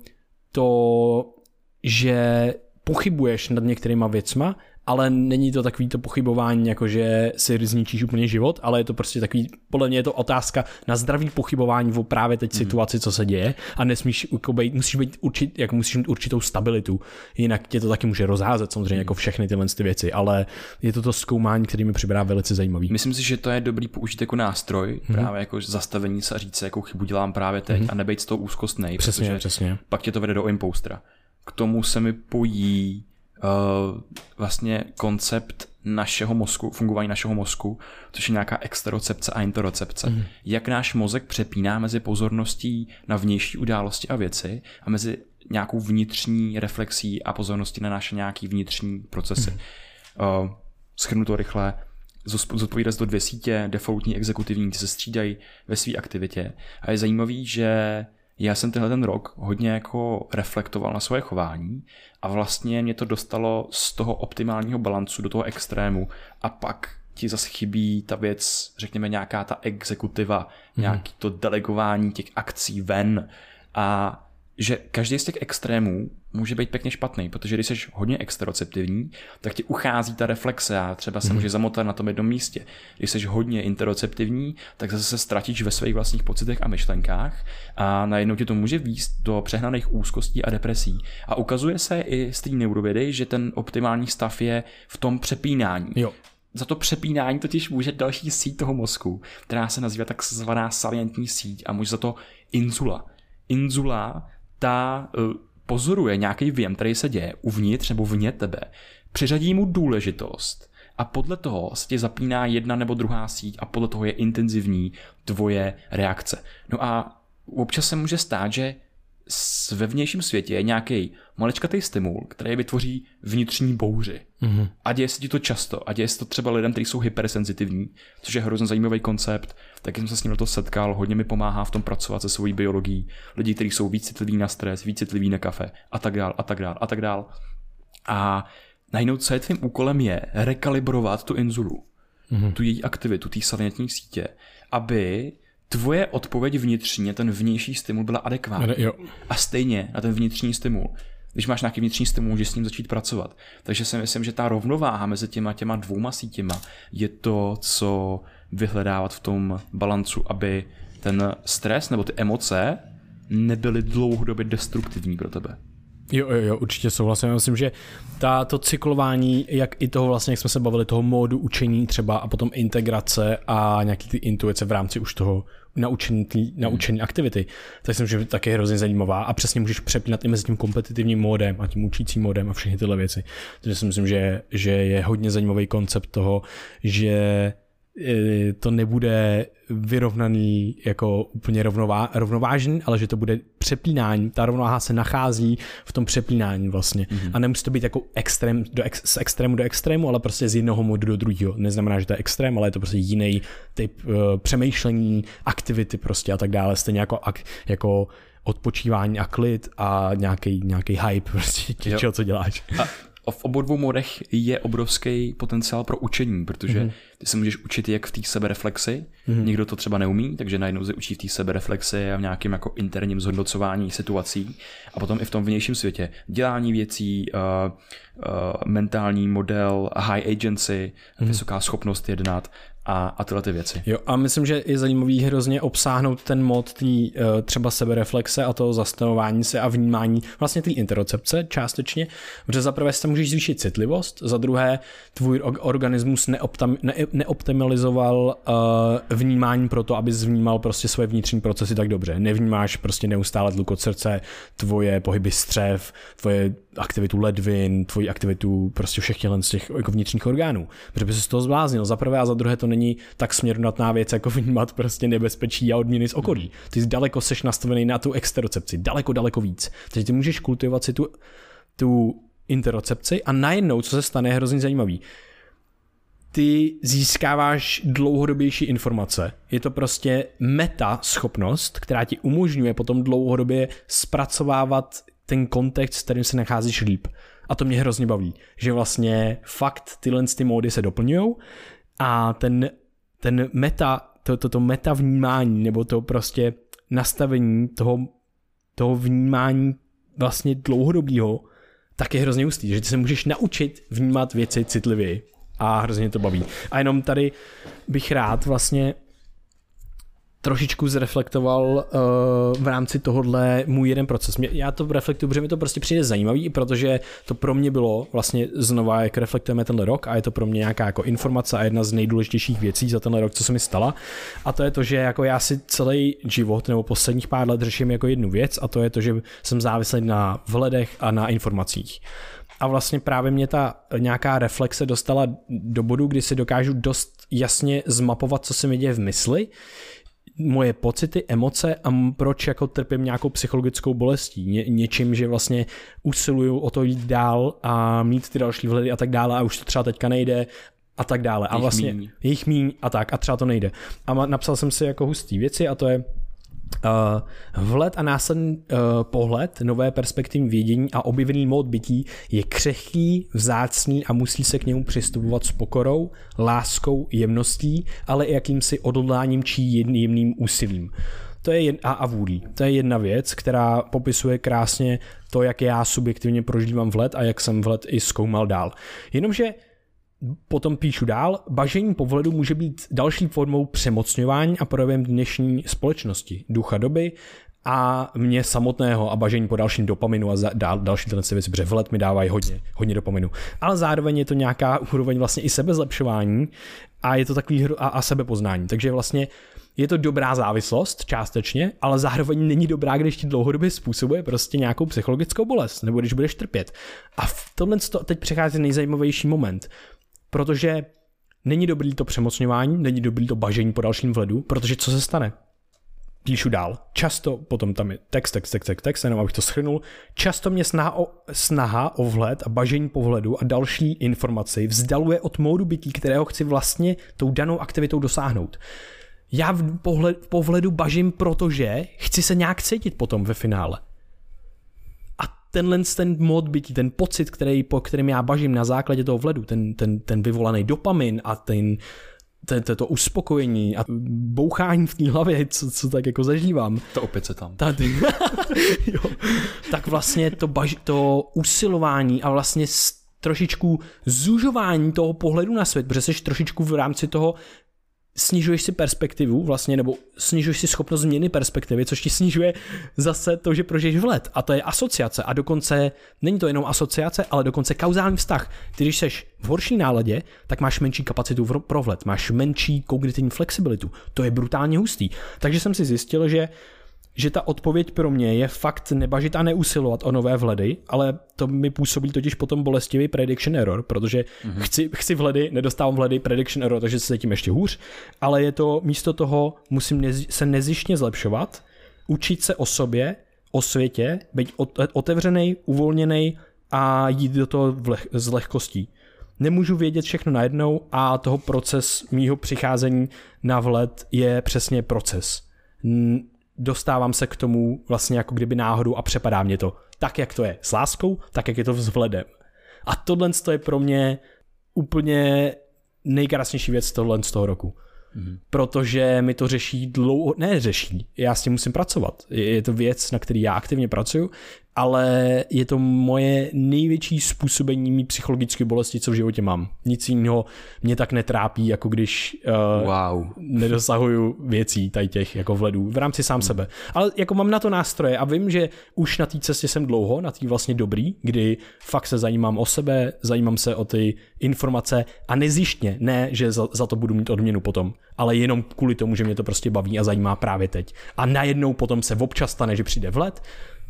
to že pochybuješ nad některýma věcma, ale není to takový to pochybování, jako že si zničíš úplně život, ale je to prostě takový, podle mě je to otázka na zdravý pochybování o právě teď mm. situaci, co se děje a nesmíš jako být, musíš být určit, jako musíš mít určitou stabilitu, jinak tě to taky může rozházet samozřejmě mm. jako všechny tyhle ty věci, ale je to to zkoumání, který mi připadá velice zajímavý. Myslím si, že to je dobrý použít jako nástroj, mm. právě jako zastavení se a říct, jakou chybu dělám právě teď mm. a nebejt z toho úzkostnej, přesně, přesně. pak tě to vede do impostra. K tomu se mi pojí uh, vlastně koncept našeho mozku, fungování našeho mozku, což je nějaká exterocepce a interocepce. Mm. Jak náš mozek přepíná mezi pozorností na vnější události a věci a mezi nějakou vnitřní reflexí a pozorností na naše nějaký vnitřní procesy. Mm. Uh, schrnu to rychle. Zodpovídat do dvě sítě, defaultní, exekutivní, ty se střídají ve své aktivitě. A je zajímavý, že já jsem tenhle ten rok hodně jako reflektoval na svoje chování a vlastně mě to dostalo z toho optimálního balancu do toho extrému a pak ti zase chybí ta věc, řekněme nějaká ta exekutiva, mm. nějaký to delegování těch akcí ven a že každý z těch extrémů může být pěkně špatný, protože když jsi hodně exteroceptivní, tak ti uchází ta reflexe a třeba se mm. může zamotat na tom jednom místě. Když jsi hodně interoceptivní, tak zase se ztratíš ve svých vlastních pocitech a myšlenkách a najednou ti to může výst do přehnaných úzkostí a depresí. A ukazuje se i z té neurovědy, že ten optimální stav je v tom přepínání. Jo. Za to přepínání totiž může další síť toho mozku, která se nazývá takzvaná salientní síť a může za to inzula. Inzula ta uh, pozoruje nějaký věm, který se děje uvnitř nebo vně tebe, přiřadí mu důležitost a podle toho se ti zapíná jedna nebo druhá síť a podle toho je intenzivní tvoje reakce. No a občas se může stát, že ve vnějším světě je nějaký maličkatý stimul, který vytvoří vnitřní bouři. Mm-hmm. A děje se ti to často. A děje se to třeba lidem, kteří jsou hypersenzitivní, což je hrozně zajímavý koncept. Taky jsem se s ním to setkal, hodně mi pomáhá v tom pracovat se svojí biologií. Lidi, kteří jsou víc citliví na stres, víc citliví na kafe a tak dál, a tak dál, a tak dál. A najednou, co je tvým úkolem, je rekalibrovat tu inzulu, mm-hmm. tu její aktivitu, té salientní sítě, aby tvoje odpověď vnitřně, ten vnější stimul byla adekvátní. Jo. A stejně na ten vnitřní stimul. Když máš nějaký vnitřní stimul, můžeš s ním začít pracovat. Takže si myslím, že ta rovnováha mezi těma těma dvouma sítěma je to, co vyhledávat v tom balancu, aby ten stres nebo ty emoce nebyly dlouhodobě destruktivní pro tebe. Jo, jo, jo, určitě souhlasím. Myslím, že ta, to cyklování, jak i toho vlastně, jak jsme se bavili, toho módu učení třeba a potom integrace a nějaký ty intuice v rámci už toho naučení, tý, naučení aktivity, tak si myslím, že taky je hrozně zajímavá a přesně můžeš přepínat i mezi tím kompetitivním módem a tím učícím módem a všechny tyhle věci. Takže si myslím, že, že je hodně zajímavý koncept toho, že to nebude vyrovnaný jako úplně rovnová, rovnovážný, ale že to bude přepínání. Ta rovnováha se nachází v tom přepínání vlastně. Mm-hmm. A nemusí to být jako extrém do ex, z extrému do extrému, ale prostě z jednoho modu do druhého. Neznamená, že to je extrém, ale je to prostě jiný typ uh, přemýšlení, aktivity prostě a tak dále. Stejně jako, jako odpočívání a klid a nějaký, nějaký hype prostě čeho, co děláš. A v obou dvou modech je obrovský potenciál pro učení, protože mm-hmm. ty se můžeš učit jak v té sebereflexi, mm-hmm. někdo to třeba neumí, takže najednou se učí v té sebereflexi a v nějakém jako interním zhodnocování situací a potom i v tom vnějším světě dělání věcí, uh, uh, mentální model, high agency, mm-hmm. vysoká schopnost jednat a, a tyhle ty věci. Jo, a myslím, že je zajímavý hrozně obsáhnout ten mod tý, uh, třeba sebereflexe a toho zastavování se a vnímání vlastně té interocepce částečně, protože za prvé se můžeš zvýšit citlivost, za druhé tvůj organismus neoptam, ne, neoptimalizoval uh, vnímání pro to, aby vnímal prostě svoje vnitřní procesy tak dobře. Nevnímáš prostě neustále tlukot srdce, tvoje pohyby střev, tvoje aktivitu ledvin, tvoji aktivitu prostě všech tělen z těch jako vnitřních orgánů. Protože by se z toho zbláznil. Za prvé a za druhé to není tak směrnatná věc, jako vnímat prostě nebezpečí a odměny z okolí. Ty daleko seš nastavený na tu exterocepci, daleko, daleko víc. Takže ty můžeš kultivovat si tu, tu interocepci a najednou, co se stane, je hrozně zajímavý. Ty získáváš dlouhodobější informace. Je to prostě meta schopnost, která ti umožňuje potom dlouhodobě zpracovávat ten kontext, s kterým se nacházíš líp. A to mě hrozně baví, že vlastně fakt tyhle ty módy se doplňují a ten, ten meta, to, to, to meta vnímání nebo to prostě nastavení toho, toho vnímání vlastně dlouhodobého tak je hrozně hustý, že ty se můžeš naučit vnímat věci citlivěji a hrozně to baví. A jenom tady bych rád vlastně trošičku zreflektoval uh, v rámci tohohle můj jeden proces. Mě, já to reflektuju, protože mi to prostě přijde zajímavý, protože to pro mě bylo vlastně znova, jak reflektujeme tenhle rok a je to pro mě nějaká jako informace a jedna z nejdůležitějších věcí za tenhle rok, co se mi stala. A to je to, že jako já si celý život nebo posledních pár let řeším jako jednu věc a to je to, že jsem závislý na vhledech a na informacích. A vlastně právě mě ta nějaká reflexe dostala do bodu, kdy si dokážu dost jasně zmapovat, co se mi děje v mysli, moje pocity, emoce a proč jako trpím nějakou psychologickou bolestí, Ně, něčím, že vlastně usiluju o to jít dál a mít ty další vhledy a tak dále a už to třeba teďka nejde a tak dále. A vlastně míň. jejich míň a tak a třeba to nejde. A napsal jsem si jako hustý věci a to je vhled a následný uh, pohled, nové perspektivní vědění a objevený mód bytí je křehký, vzácný a musí se k němu přistupovat s pokorou, láskou, jemností, ale i jakýmsi odhodláním či jemným úsilím. To je jen, a, a vůlí. To je jedna věc, která popisuje krásně to, jak já subjektivně prožívám vhled a jak jsem vhled i zkoumal dál. Jenomže Potom píšu dál, bažení povledu může být další formou přemocňování a projevem dnešní společnosti, ducha doby a mě samotného a bažení po dalším dopaminu a za, dál, další tyhle věci, protože vhled mi dávají hodně, hodně dopaminu. Ale zároveň je to nějaká úroveň vlastně i sebezlepšování a je to takový hru a, a sebepoznání. Takže vlastně je to dobrá závislost částečně, ale zároveň není dobrá, když ti dlouhodobě způsobuje prostě nějakou psychologickou bolest, nebo když budeš trpět. A v tomhle teď přechází nejzajímavější moment protože není dobrý to přemocňování, není dobrý to bažení po dalším vledu, protože co se stane? Píšu dál. Často, potom tam je text, text, text, text, text jenom abych to schrnul. Často mě snaha o, snaha o vhled a bažení po vhledu a další informaci vzdaluje od módu bytí, kterého chci vlastně tou danou aktivitou dosáhnout. Já v pohled, po vhledu bažím, protože chci se nějak cítit potom ve finále tenhle ten mod bytí, ten pocit, který, po kterém já bažím na základě toho vledu, ten, ten, ten vyvolaný dopamin a ten, ten, to, to uspokojení a bouchání v té hlavě, co, co tak jako zažívám. To opět se tam. Tady, jo, tak vlastně to, baž, to usilování a vlastně trošičku zužování toho pohledu na svět, protože jsi trošičku v rámci toho snižuješ si perspektivu vlastně, nebo snižuješ si schopnost změny perspektivy, což ti snižuje zase to, že prožiješ vlet. A to je asociace. A dokonce, není to jenom asociace, ale dokonce kauzální vztah. Ty, když seš v horší náladě, tak máš menší kapacitu pro vlet, máš menší kognitivní flexibilitu. To je brutálně hustý. Takže jsem si zjistil, že že ta odpověď pro mě je fakt nebažit a neusilovat o nové vledy, ale to mi působí totiž potom bolestivý prediction error, protože mm-hmm. chci, chci vhledy, nedostávám vhledy, prediction error, takže se tím ještě hůř, ale je to místo toho, musím nez, se nezištně zlepšovat, učit se o sobě, o světě, být otevřený, uvolněný a jít do toho vleh, s lehkostí. Nemůžu vědět všechno najednou a toho proces mýho přicházení na vhled je přesně proces dostávám se k tomu vlastně jako kdyby náhodou a přepadá mě to. Tak, jak to je s láskou, tak, jak je to s vhledem. A tohle je pro mě úplně nejkrásnější věc tohle z toho roku. Mm. Protože mi to řeší dlouho, ne řeší, já s tím musím pracovat. Je to věc, na který já aktivně pracuju ale je to moje největší způsobení mý psychologické bolesti, co v životě mám. Nic jiného mě tak netrápí, jako když uh, wow. nedosahuju věcí tady těch jako vledů v rámci sám hmm. sebe. Ale jako mám na to nástroje a vím, že už na té cestě jsem dlouho, na té vlastně dobrý, kdy fakt se zajímám o sebe, zajímám se o ty informace a nezjištně, ne, že za, za to budu mít odměnu potom, ale jenom kvůli tomu, že mě to prostě baví a zajímá právě teď. A najednou potom se občas stane, že přijde vlet,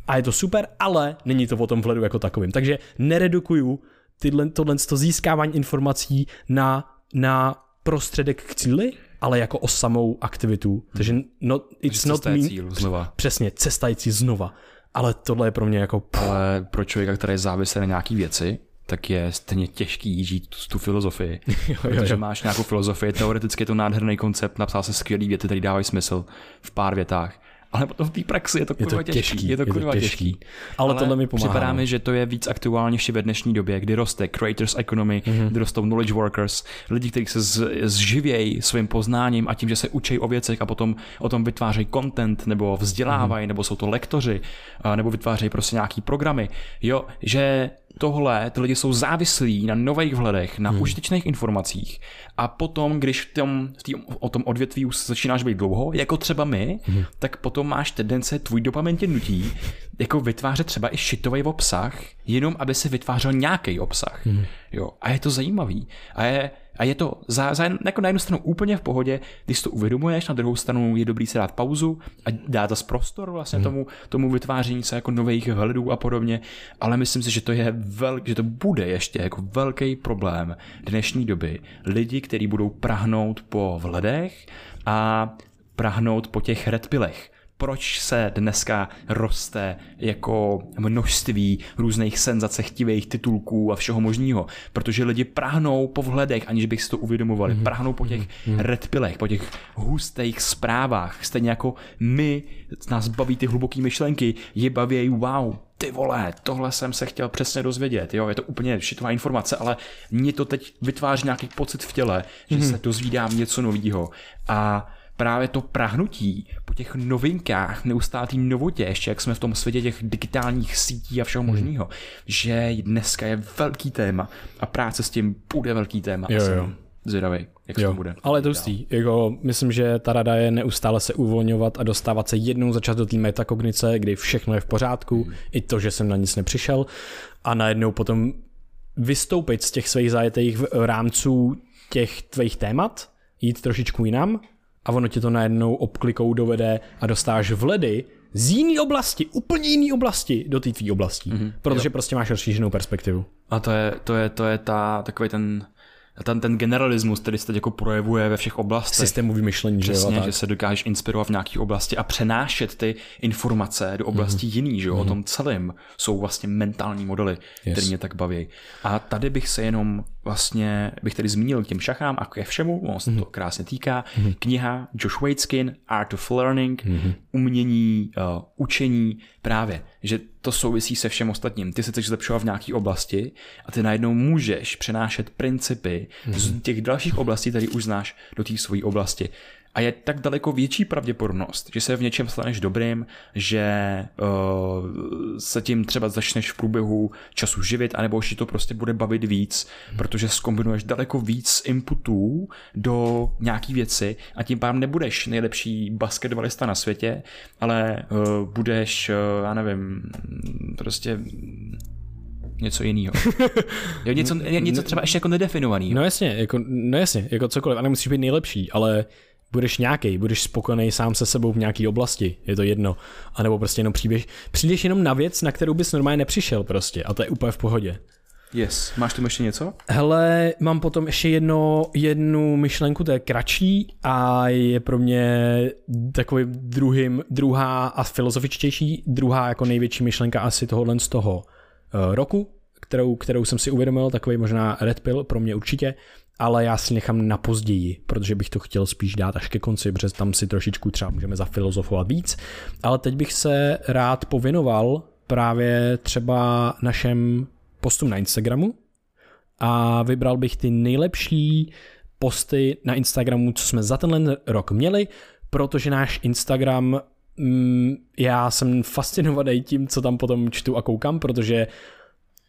a je to super, ale není to o tom vhledu jako takovým. Takže neredukuju tyhle, tohle to získávání informací na, na prostředek k cíli, ale jako o samou aktivitu. Hmm. Takže no, it's not me, cíl znova. Přesně, cestající znova. Ale tohle je pro mě jako... Ale pro člověka, který je závislý na nějaký věci, tak je stejně těžký žít tu, tu filozofii. jo, jo, jo. Protože máš nějakou filozofii, teoreticky je to nádherný koncept, napsal se skvělý věty, které dávají smysl v pár větách ale potom v té praxi je to kurva je to těžký. těžký. Je to kurva je to těžký. těžký. Ale, ale tohle mi pomáhá. Připadá mi, že to je víc aktuálně ještě ve dnešní době, kdy roste creators economy, mm-hmm. kdy rostou knowledge workers, lidi, kteří se zživějí svým poznáním a tím, že se učí o věcech a potom o tom vytvářejí content, nebo vzdělávají, mm-hmm. nebo jsou to lektoři, nebo vytvářejí prostě nějaký programy. Jo, že tohle, ty lidi jsou závislí na nových vhledech, na hmm. užitečných informacích a potom, když v tom, v tý, o tom odvětví už začínáš být dlouho, jako třeba my, hmm. tak potom máš tendence, tvůj dopamin tě nutí, jako vytvářet třeba i šitový obsah, jenom aby si vytvářel nějaký obsah. Hmm. Jo. A je to zajímavý. A je, a je to za, za, jako na jednu stranu úplně v pohodě, když to uvědomuješ, na druhou stranu je dobrý si dát pauzu a dát zase prostor vlastně hmm. tomu, tomu vytváření se jako nových hledů a podobně, ale myslím si, že to je vel, že to bude ještě jako velký problém dnešní doby. Lidi, kteří budou prahnout po vhledech a prahnout po těch redpilech proč se dneska roste jako množství různých senzacechtivých titulků a všeho možného. Protože lidi prahnou po vhledech, aniž bych si to uvědomovali. Mm-hmm. Prahnou po těch mm-hmm. redpilech, po těch hustých zprávách. Stejně jako my, nás baví ty hluboké myšlenky, je baví, wow, ty vole, tohle jsem se chtěl přesně dozvědět, jo, je to úplně šitová informace, ale mě to teď vytváří nějaký pocit v těle, že mm-hmm. se dozvídám něco nového a právě to prahnutí po těch novinkách, neustálý novotě, ještě jak jsme v tom světě těch digitálních sítí a všeho hmm. možného, že dneska je velký téma a práce s tím bude velký téma. Jo, jo. Zvědavý, jak jo, to bude. Ale to ustý. Jako, myslím, že ta rada je neustále se uvolňovat a dostávat se jednou za čas do té metakognice, kdy všechno je v pořádku, hmm. i to, že jsem na nic nepřišel a najednou potom vystoupit z těch svých zajetých rámců těch tvých témat, jít trošičku jinam a ono tě to najednou obklikou dovede a dostáš vledy z jiné oblasti, úplně jiné oblasti do té tvý oblasti, mm-hmm. protože jo. prostě máš rozšířenou perspektivu. A to je, to je, to je ta, takový ten ten, ten generalismus, který se teď jako projevuje ve všech oblastech. Systémový myšlení, Přesně, že jo? že se dokážeš inspirovat v nějaké oblasti a přenášet ty informace do oblasti mm-hmm. jiný, že jo? Mm-hmm. O tom celém jsou vlastně mentální modely, yes. které mě tak baví. A tady bych se jenom vlastně, bych tady zmínil k těm šachám a ke všemu, on se mm-hmm. to krásně týká. Mm-hmm. Kniha Josh Waitzkin, Art of Learning, mm-hmm. umění, uh, učení, právě, že to souvisí se všem ostatním. Ty se chceš zlepšovat v nějaké oblasti a ty najednou můžeš přenášet principy mm-hmm. z těch dalších oblastí, které už znáš, do té své oblasti a je tak daleko větší pravděpodobnost, že se v něčem staneš dobrým, že uh, se tím třeba začneš v průběhu času živit, anebo že to prostě bude bavit víc, protože skombinuješ daleko víc inputů do nějaký věci a tím pádem nebudeš nejlepší basketbalista na světě, ale uh, budeš, uh, já nevím, prostě něco jiného. jo, něco, něco třeba ještě jako nedefinovaný. No jasně, jako, no jasně, jako cokoliv, a nemusíš být nejlepší, ale budeš nějaký, budeš spokojený sám se sebou v nějaké oblasti, je to jedno. A nebo prostě jenom přijdeš, přijdeš jenom na věc, na kterou bys normálně nepřišel prostě a to je úplně v pohodě. Yes. Máš tu ještě něco? Hele, mám potom ještě jedno, jednu myšlenku, to je kratší a je pro mě takový druhým, druhá a filozofičtější, druhá jako největší myšlenka asi tohohle z toho uh, roku, kterou, kterou jsem si uvědomil, takový možná red pill pro mě určitě, ale já si nechám na později, protože bych to chtěl spíš dát až ke konci, protože tam si trošičku třeba můžeme zafilozofovat víc. Ale teď bych se rád pověnoval právě třeba našem postům na Instagramu a vybral bych ty nejlepší posty na Instagramu, co jsme za tenhle rok měli, protože náš Instagram mm, já jsem fascinovaný tím, co tam potom čtu a koukám, protože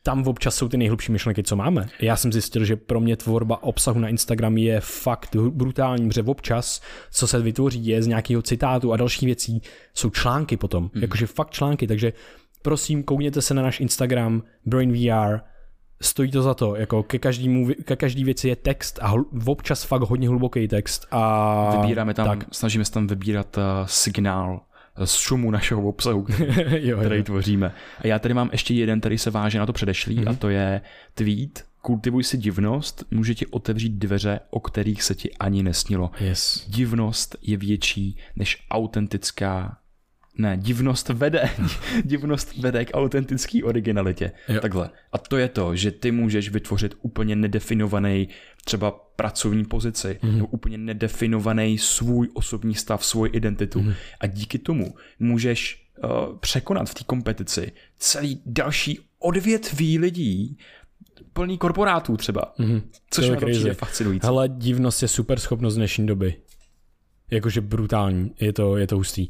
tam občas jsou ty nejhlubší myšlenky, co máme. Já jsem zjistil, že pro mě tvorba obsahu na Instagram je fakt brutální, protože občas, co se vytvoří, je z nějakého citátu a další věcí, jsou články potom, mm. jakože fakt články, takže prosím, koukněte se na náš Instagram, BrainVR, stojí to za to, jako ke, každému, ke každý věci je text a hl, občas fakt hodně hluboký text a Vybíráme tam, tak. snažíme se tam vybírat uh, signál z šumu našeho obsahu, který, jo, který jo. tvoříme. A já tady mám ještě jeden, který se váže na to předešlý mm-hmm. a to je tweet Kultivuj si divnost, může ti otevřít dveře, o kterých se ti ani nesnilo. Yes. Divnost je větší než autentická ne, divnost vede, divnost vede k autentické originalitě. Jo. Takhle. A to je to, že ty můžeš vytvořit úplně nedefinovaný třeba pracovní pozici, mm-hmm. nebo úplně nedefinovaný svůj osobní stav, svou identitu. Mm-hmm. A díky tomu můžeš uh, překonat v té kompetici celý další odvětví lidí, plný korporátů třeba. Mm-hmm. Což je fascinující. Hele, divnost je super schopnost dnešní doby. Jakože brutální, je to, je to hustý.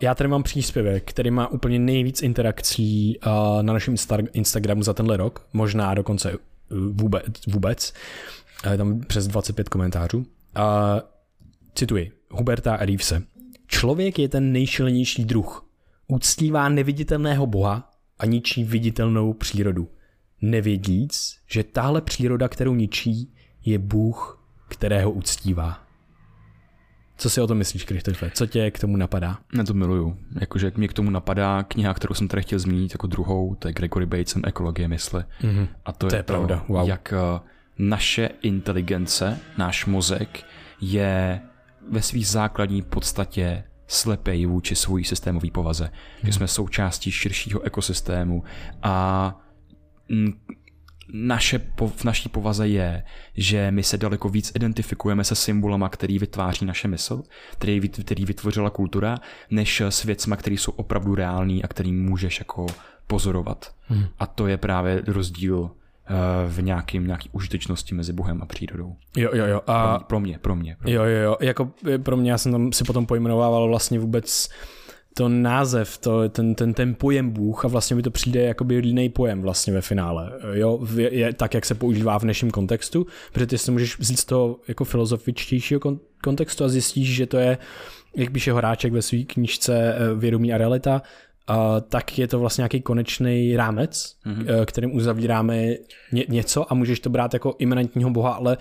Já tady mám příspěvek, který má úplně nejvíc interakcí uh, na našem Insta- Instagramu za tenhle rok, možná dokonce uh, vůbec. vůbec. Uh, tam přes 25 komentářů. Uh, cituji Huberta Reevese. Člověk je ten nejšilnější druh. Uctívá neviditelného boha a ničí viditelnou přírodu. Nevědíc, že tahle příroda, kterou ničí, je Bůh, kterého uctívá. Co si o tom myslíš, Krištofe? Co tě k tomu napadá? Já to miluju. Jakože mě k tomu napadá kniha, kterou jsem tady chtěl zmínit jako druhou, to je Gregory Batesem Ekologie mysli. Mm-hmm. A to, To je, je pravda, to, wow. jak eh, naše inteligence, náš mozek je ve svých základní podstatě slepej vůči svojí systémové povaze. Hmm. Že jsme součástí širšího ekosystému a naše, v naší povaze je, že my se daleko víc identifikujeme se symbolama, který vytváří naše mysl, který, který vytvořila kultura, než s věcma, které jsou opravdu reální a který můžeš jako pozorovat. Hmm. A to je právě rozdíl eh, v nějakým, nějaký užitečnosti mezi Bohem a přírodou. Jo, jo, jo. Pro, A mě, pro mě, pro mě. Pro mě. Jo, jo, jo. Jako eh, pro mě, já jsem tam si potom pojmenovával vlastně vůbec to název, to, ten, ten, ten pojem Bůh a vlastně mi to přijde jakoby jiný pojem vlastně ve finále. Jo, je, je, tak, jak se používá v dnešním kontextu, protože ty si můžeš vzít z toho jako filozofičtějšího kon, kontextu a zjistíš, že to je, jak píše Horáček ve své knížce eh, Vědomí a realita, Uh, tak je to vlastně nějaký konečný rámec, mm-hmm. kterým uzavíráme ně, něco a můžeš to brát jako imanentního boha, ale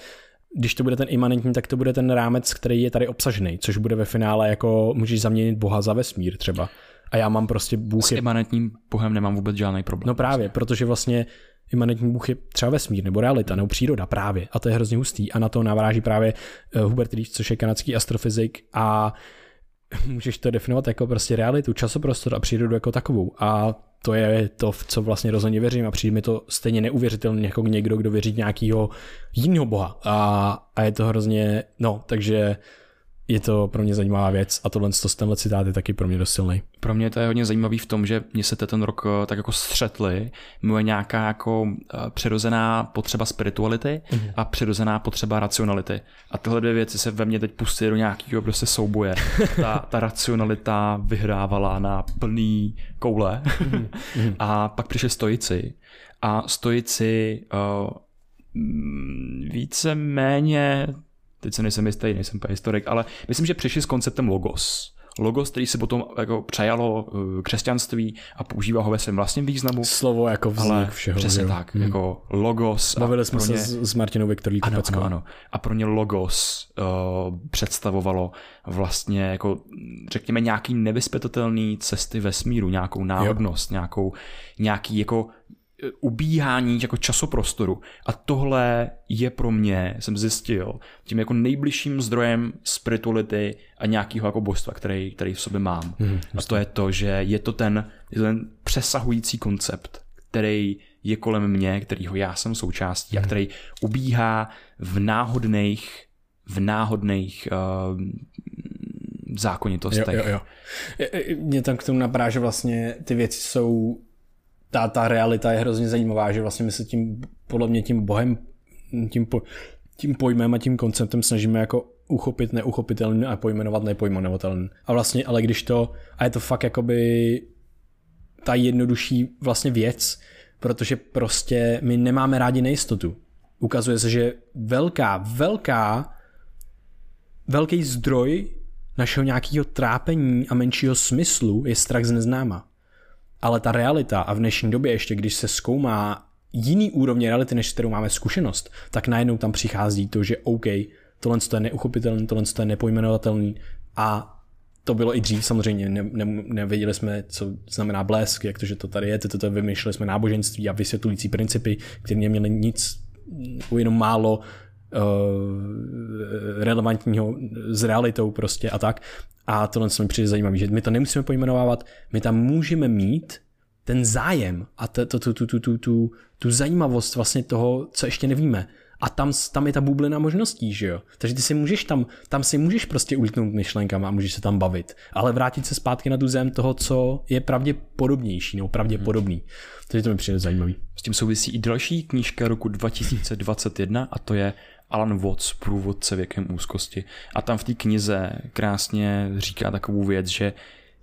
když to bude ten imanentní, tak to bude ten rámec, který je tady obsažený, což bude ve finále jako můžeš zaměnit boha za vesmír třeba. A já mám prostě Bůh S je... imanentním Bohem nemám vůbec žádný problém. No právě, protože vlastně imanentní Bůh je třeba vesmír, nebo realita, nebo příroda právě. A to je hrozně hustý. A na to naváží právě eh, Hubert Reeves, což je kanadský astrofyzik a můžeš to definovat jako prostě realitu, časoprostor a přírodu jako takovou. A to je to, v co vlastně rozhodně věřím a přijde mi to stejně neuvěřitelně jako někdo, kdo věří nějakého jiného boha. A, a je to hrozně, no, takže je to pro mě zajímavá věc a tohle z tenhle citát je taky pro mě dost silný. Pro mě to je hodně zajímavý v tom, že mě se ten rok eh, tak jako střetli moje nějaká jako eh, přirozená potřeba spirituality Mhm. a přirozená potřeba racionality. A tyhle dvě věci se ve mně teď pustí do nějakého prostě souboje. Ta, ta racionalita vyhrávala na plný koule Mhm. a pak přišli stojici a stojici uh, více méně teď se nejsem jistý, nejsem historik, ale myslím, že přišli s konceptem logos. Logos, který se potom jako přejalo eh, křesťanství a používá ho ve svém vlastním významu. Slovo jako vznik Ale všeho. přesně jo? tak, jako logos. Bavili jsme se ně- s, Martinou Viktorí ano, ano, ano. A pro ně logos uh, představovalo vlastně jako, řekněme, nějaký nevyspětatelný cesty vesmíru, nějakou náhodnost, nějakou, nějaký jako ubíhání jako časoprostoru. A tohle je pro mě, jsem zjistil, tím jako nejbližším zdrojem spirituality a nějakého jako božstva, který, který v sobě mám. Mhm, a to je to, že je to ten, je to ten přesahující koncept, který je kolem mě, kterýho já jsem součástí a Mhm. který ubíhá v náhodných v náhodných uh, Jo, zákonitostech. jo, jo. Je- Mě tam k tomu napadá, že vlastně ty věci jsou, ta, ta realita je hrozně zajímavá, že vlastně my se tím, podle mě tím bohem, tím, po, tím pojmem a tím konceptem snažíme jako uchopit neuchopitelný a pojmenovat nepojmenovatelný. A vlastně, ale když to, a je to fakt jakoby ta jednodušší vlastně věc, protože prostě my nemáme rádi nejistotu. Ukazuje se, že velká, velká, velký zdroj našeho nějakého trápení a menšího smyslu je strach z neznáma. Ale ta realita a v dnešní době ještě, když se zkoumá jiný úrovně reality, než s kterou máme zkušenost, tak najednou tam přichází to, že OK, tohle je neuchopitelný, tohle je nepojmenovatelný a to bylo i dřív samozřejmě, ne, ne, nevěděli jsme, co znamená blesk, jak to, že to tady je, to, to vymýšleli jsme náboženství a vysvětlující principy, které neměly nic, jenom málo uh, relevantního s realitou prostě a tak. A tohle se mi přijde zajímavé, že my to nemusíme pojmenovávat, my tam můžeme mít ten zájem a tu, tu, tu, tu, tu, tu, tu zajímavost vlastně toho, co ještě nevíme. A tam, tam je ta bublina možností, že jo. Takže ty si můžeš tam, tam si můžeš prostě ulítnout myšlenkama a můžeš se tam bavit. Ale vrátit se zpátky na tu zem toho, co je pravděpodobnější nebo pravděpodobný. Takže to mi přijde zajímavý. S tím souvisí i další knížka roku 2021 a to je Alan Watts, průvodce věkem úzkosti. A tam v té knize krásně říká takovou věc, že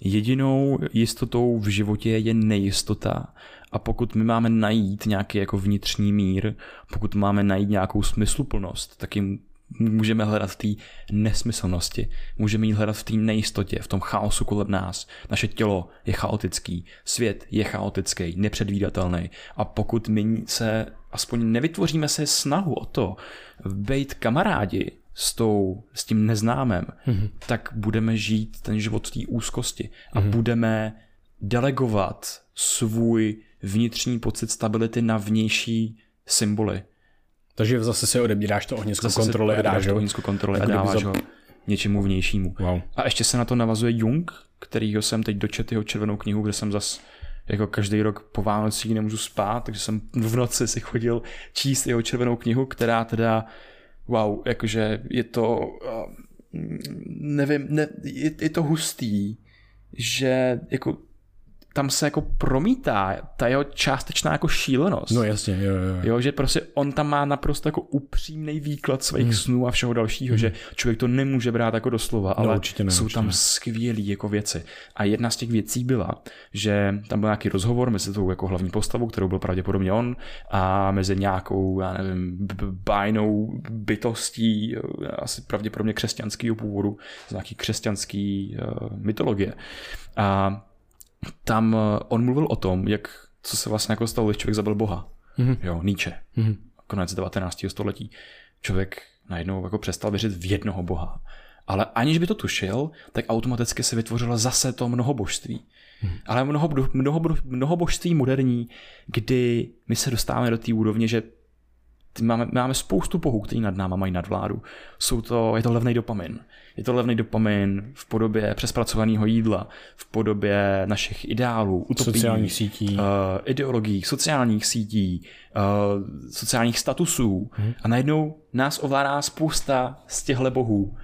jedinou jistotou v životě je nejistota. A pokud my máme najít nějaký jako vnitřní mír, pokud máme najít nějakou smysluplnost, tak jim můžeme hledat v té nesmyslnosti, můžeme ji hledat v té nejistotě, v tom chaosu kolem nás. Naše tělo je chaotický, svět je chaotický, nepředvídatelný a pokud my se aspoň nevytvoříme se snahu o to být kamarádi s, tou, s tím neznámem, mm-hmm. tak budeme žít ten život v té úzkosti a mm-hmm. budeme delegovat svůj vnitřní pocit stability na vnější symboly. Takže zase si odebíráš to ohnisko zase kontroly a dáš to ohnisko kontroly a dáváš ho něčemu vnějšímu. Wow. A ještě se na to navazuje Jung, kterýho jsem teď dočet jeho červenou knihu, kde jsem zas jako každý rok po Vánocích nemůžu spát, takže jsem v noci si chodil číst jeho červenou knihu, která teda, wow, jakože je to, nevím, ne, je, je to hustý, že jako tam se jako promítá ta jeho částečná jako šílenost. No jasně, jo, jo. jo že prostě on tam má naprosto jako upřímný výklad svých hmm. snů a všeho dalšího, hmm. že člověk to nemůže brát jako doslova, no, ale určitě ne, jsou určitě tam ne. skvělé jako věci. A jedna z těch věcí byla, že tam byl nějaký rozhovor mezi tou jako hlavní postavou, kterou byl pravděpodobně on, a mezi nějakou, já nevím, bájnou bytostí, asi pravděpodobně křesťanského původu, z nějaký křesťanský uh, mytologie. A tam eh, on mluvil o tom, jak, co se vlastně jako stalo, když člověk zabil Boha. Mm-hmm. Jo, Nietzsche. Mm-hmm. Konec 19. století. Člověk najednou jako přestal věřit v jednoho Boha. Ale aniž by to tušil, tak automaticky se vytvořilo zase to mnohobožství. Hmm. Ale mnoho, mnoho, mnohobožství moderní, kdy my se dostáváme do té úrovně, že máme, máme spoustu bohů, kteří nad náma mají nadvládu. Jsou to, je to levný dopamin. Je to levný dopamin v podobě přespracovaného jídla, v podobě našich ideálů, utopí, sociálních sítí, uh, ideologií, sociálních sítí, uh, sociálních statusů. Hmm. A najednou nás ovládá spousta z těchto bohů.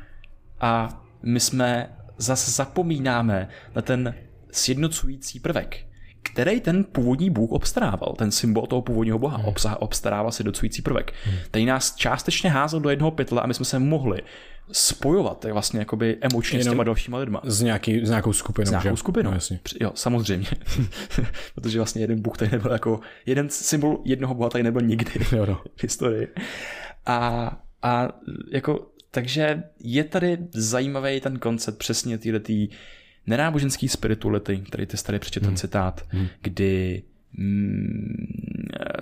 A my jsme zase zapomínáme na ten sjednocující prvek který ten původní bůh obstarával, ten symbol toho původního boha, hmm. obsah, obstarával si docující prvek. Hmm. Ten nás částečně házel do jednoho pytle a my jsme se mohli spojovat je vlastně jakoby emočně Jenom s těma dalšíma lidma. S, nějaký, s nějakou skupinou, S nějakou že? skupinou, no, jasně. Jo, samozřejmě. Protože vlastně jeden bůh tady nebyl jako, jeden symbol jednoho boha tady nebyl nikdy jo, no. v historii. A, a jako, takže je tady zajímavý ten koncept přesně tý nenáboženský spirituality, který ty tady přečet ten hmm. citát, hmm. kdy mm,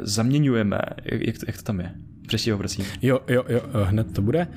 zaměňujeme, jak, jak to tam je? Přečti ho, prosím. Jo, jo, jo, hned to bude.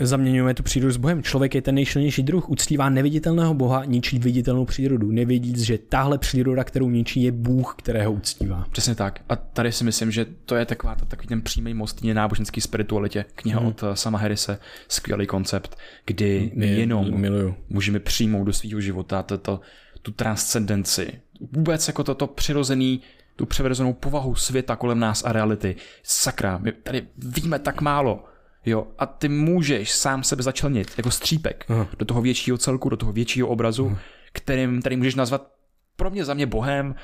Zaměňujeme tu přírodu s Bohem. Člověk je ten nejšilnější druh, uctívá neviditelného Boha, ničí viditelnou přírodu. Nevědí, že tahle příroda, kterou ničí, je Bůh, kterého uctívá. Přesně tak. A tady si myslím, že to je taková, takový ten přímý most náboženský spiritualitě. Kniha hmm. od eh, Sama Harrise, skvělý koncept, kdy my jenom miluju. můžeme přijmout do svého života to, tu transcendenci. Vůbec jako toto přirozený tu převrzenou povahu světa kolem nás a reality. Sakra, my tady víme tak málo. Jo, a ty můžeš sám sebe začlenit jako střípek Aha. do toho většího celku, do toho většího obrazu, Aha. kterým, který můžeš nazvat pro mě za mě Bohem,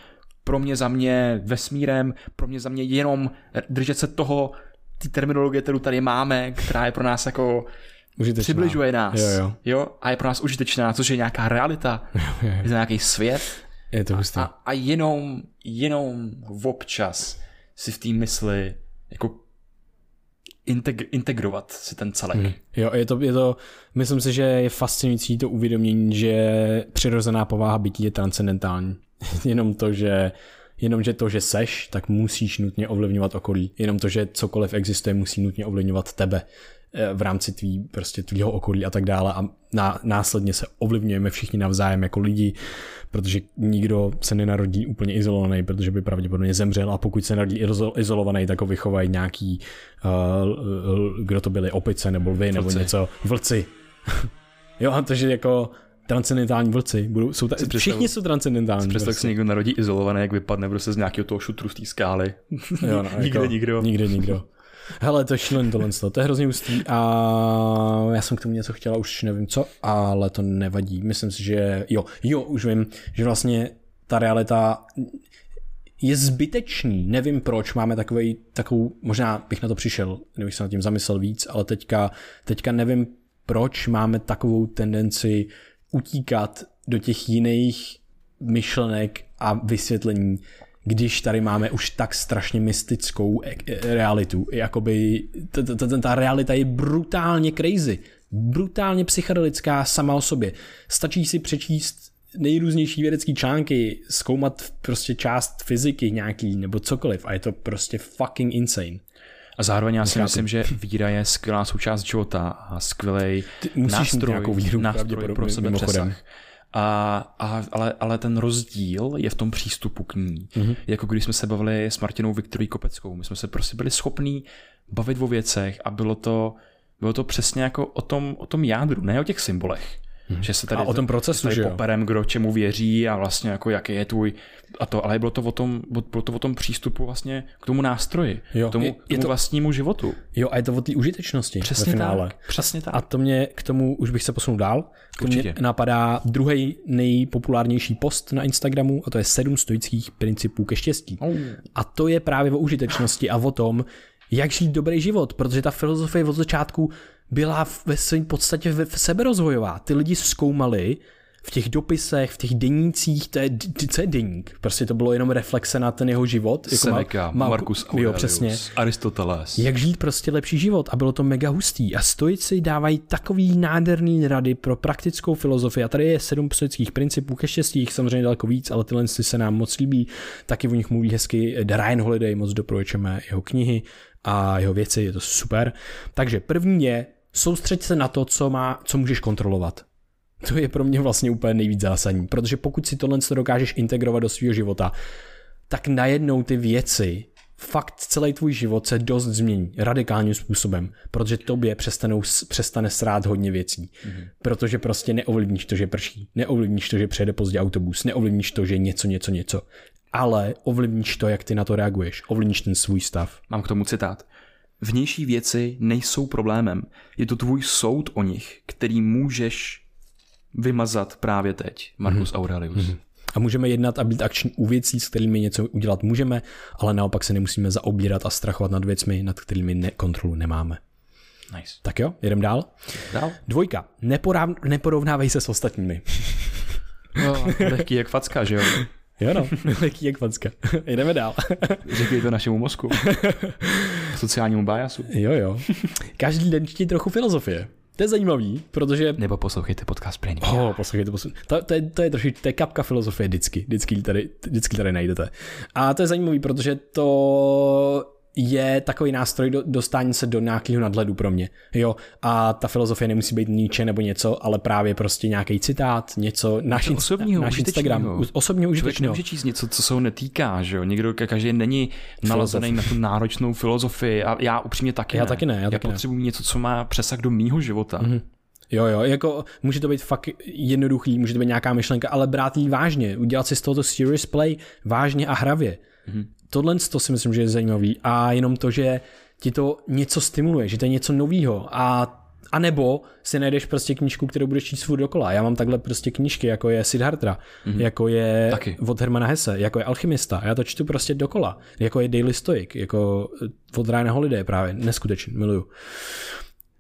pro mě za mě vesmírem, pro mě za mě jenom držet se toho, ty terminologie, kterou tady máme, která je pro nás jako užitečná. přibližuje nás. Jo, jo. jo, a je pro nás užitečná, což je nějaká realita, jo, jo. je to nějaký svět. Je to. A, a jenom, jenom občas si v té mysli jako integ- integrovat si ten celek. Hmm. Jo, je to, je to, myslím si, že je fascinující to uvědomění, že přirozená povaha bytí je transcendentální. Jenom to, že jenom že to, že seš, tak musíš nutně ovlivňovat okolí. Jenom to, že cokoliv existuje, musí nutně ovlivňovat tebe eh, v rámci tvý, prostě tvýho okolí a tak dále a ná, následně se ovlivňujeme všichni navzájem jako lidi protože nikdo se nenarodí úplně izolovaný, protože by pravděpodobně zemřel a pokud se narodí izolovaný, tak ho vychovají nějaký, uh, kdo to byli, opice nebo lvy nebo vlci. něco, vlci. jo, takže jako transcendentální vlci. Budou, jsou ta, všichni jsou transcendentální. Představ, prostě. se někdo narodí izolovaný, jak vypadne prostě z nějakého toho šutru z té skály. Jo, no, nikde jako, nikdo. Nikde nikdo. Hele, to je šílený tohle, to je hrozně ústý a já jsem k tomu něco chtěla, už nevím co, ale to nevadí. Myslím si, že jo, jo, už vím, že vlastně ta realita je zbytečný. Nevím proč máme takový, takovou, možná bych na to přišel, kdybych se nad tím zamyslel víc, ale teďka, teďka nevím, proč máme takovou tendenci utíkat do těch jiných myšlenek a vysvětlení, když tady máme už tak strašně mystickou e- e- realitu. Jakoby ta realita je brutálně crazy, brutálně psychedelická sama o sobě. Stačí si přečíst nejrůznější vědecké články, zkoumat prostě část fyziky nějaký nebo cokoliv a je to prostě fucking insane. A zároveň já si myslím, že víra je skvělá součást života a skvělý nástroj, víru, nástroj pro sebe přesah. A, a, ale, ale ten rozdíl je v tom přístupu k ní. Mm-hmm. Jako když jsme se bavili s Martinou Viktorí Kopeckou. My jsme se prostě byli schopní bavit o věcech a bylo to, bylo to přesně jako o tom, o tom jádru, ne o těch symbolech. Hmm. Že se tady, a o tom procesu, tady že jo? poperem, kdo čemu věří a vlastně jako jaký je tvůj a to, ale bylo to o tom, bylo to o tom přístupu vlastně k tomu nástroji, jo, k tomu, je, k tomu to, vlastnímu životu. Jo, a je to o té užitečnosti přesně ve finále. Tak, přesně tak. A to mě k tomu, už bych se posunul dál, to mě napadá druhý nejpopulárnější post na Instagramu a to je sedm stoických principů ke štěstí. Oh. A to je právě o užitečnosti a o tom, jak žít dobrý život, protože ta filozofie od začátku byla ve svém podstatě seberozvojová. Ty lidi zkoumali v těch dopisech, v těch denících, to je, co je deník? Prostě to bylo jenom reflexe na ten jeho život. Jako Seneca, Mal, Marcus Aurelius, jo, přesně. Aristoteles. Jak žít prostě lepší život a bylo to mega hustý. A stoici dávají takový nádherný rady pro praktickou filozofii. A tady je sedm stoických principů ke štěstí, jich samozřejmě daleko víc, ale tyhle se nám moc líbí. Taky o nich mluví hezky Ryan Holiday, moc doporučujeme jeho knihy a jeho věci, je to super. Takže první je soustřeď se na to, co, má, co můžeš kontrolovat. To je pro mě vlastně úplně nejvíc zásadní, protože pokud si tohle dokážeš integrovat do svého života, tak najednou ty věci, fakt celý tvůj život se dost změní radikálním způsobem, protože tobě přestanou, přestane srát hodně věcí. Mm-hmm. Protože prostě neovlivníš to, že prší, neovlivníš to, že přijede pozdě autobus, neovlivníš to, že něco, něco, něco. Ale ovlivníš to, jak ty na to reaguješ, ovlivníš ten svůj stav. Mám k tomu citát. Vnější věci nejsou problémem. Je to tvůj soud o nich, který můžeš vymazat právě teď. Marcus mm-hmm. Aurelius. Mm-hmm. A můžeme jednat a být akční u věcí, s kterými něco udělat můžeme, ale naopak se nemusíme zaobírat a strachovat nad věcmi, nad kterými ne- kontrolu nemáme. Nice. Tak jo, jedem dál. Dál. Dvojka. Neporáv- neporovnávej se s ostatními. No, lehký jak facka, že jo? Jo no, lehký jak facka. Jdeme dál. Řekli to našemu mozku. Sociálnímu bájasu. Jo jo. Každý den čtí trochu filozofie. To je zajímavý, protože... Nebo poslouchejte podcast Brain. Oh, poslouchejte, poslouchejte. To, to, je, to je trošičku, to je kapka filozofie vždycky, vždycky tady, vždycky tady najdete. A to je zajímavý, protože to je takový nástroj do, dostání se do nějakého nadhledu pro mě. Jo, a ta filozofie nemusí být níče nebo něco, ale právě prostě nějaký citát, něco, náš, osobního, náš Instagram, osobně užitečného. Člověk číst něco, co se ho netýká, že jo, někdo, každý není nalazený na tu náročnou filozofii a já upřímně taky já ne. taky ne. Já, já taky potřebuji ne. něco, co má přesah do mýho života. Mm-hmm. Jo, jo, jako může to být fakt jednoduchý, může to být nějaká myšlenka, ale brát ji vážně, udělat si z tohoto serious play vážně a hravě. Mm-hmm tohle to si myslím, že je zajímavý a jenom to, že ti to něco stimuluje, že to je něco novýho a a nebo si najdeš prostě knížku, kterou budeš číst furt dokola. Já mám takhle prostě knížky, jako je Siddhartha, mm-hmm. jako je Taky. od Hermana Hesse, jako je Alchymista. Já to čtu prostě dokola. Jako je Daily Stoic, jako od Ryana Holiday právě. Neskutečný, miluju.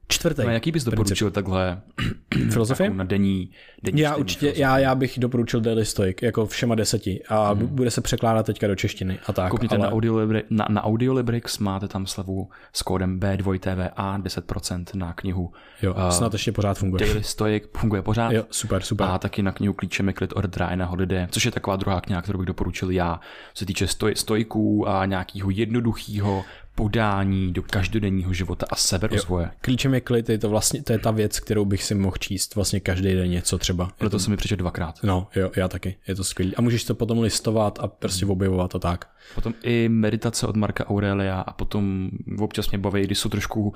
Čtvrtý. No, jaký bys doporučil takhle filozofii? na denní, denní Já určitě, já, já bych doporučil Daily Stoic, jako všema deseti a hmm. bude se překládat teďka do češtiny a tak. Koukněte ale... na, Audiolibri, na, na Audiolibrix, máte tam slevu s kódem B2TVA 10% na knihu. Jo, uh, snad ještě pořád funguje. Daily Stoic funguje pořád. Jo, super, super. A taky na knihu Klíčemi klid od Ryana Holiday, což je taková druhá kniha, kterou bych doporučil já, co se týče stoj, stojků a nějakého jednoduchého podání do každodenního života a seberozvoje. Jo. Klíčem je klid, je to vlastně to je ta věc, kterou bych si mohl číst vlastně každý den něco třeba. Proto to... se mi přečet dvakrát. No, jo, já taky, je to skvělé. A můžeš to potom listovat a prostě hmm. objevovat a tak. Potom i meditace od Marka Aurelia a potom občas mě baví, když jsou trošku,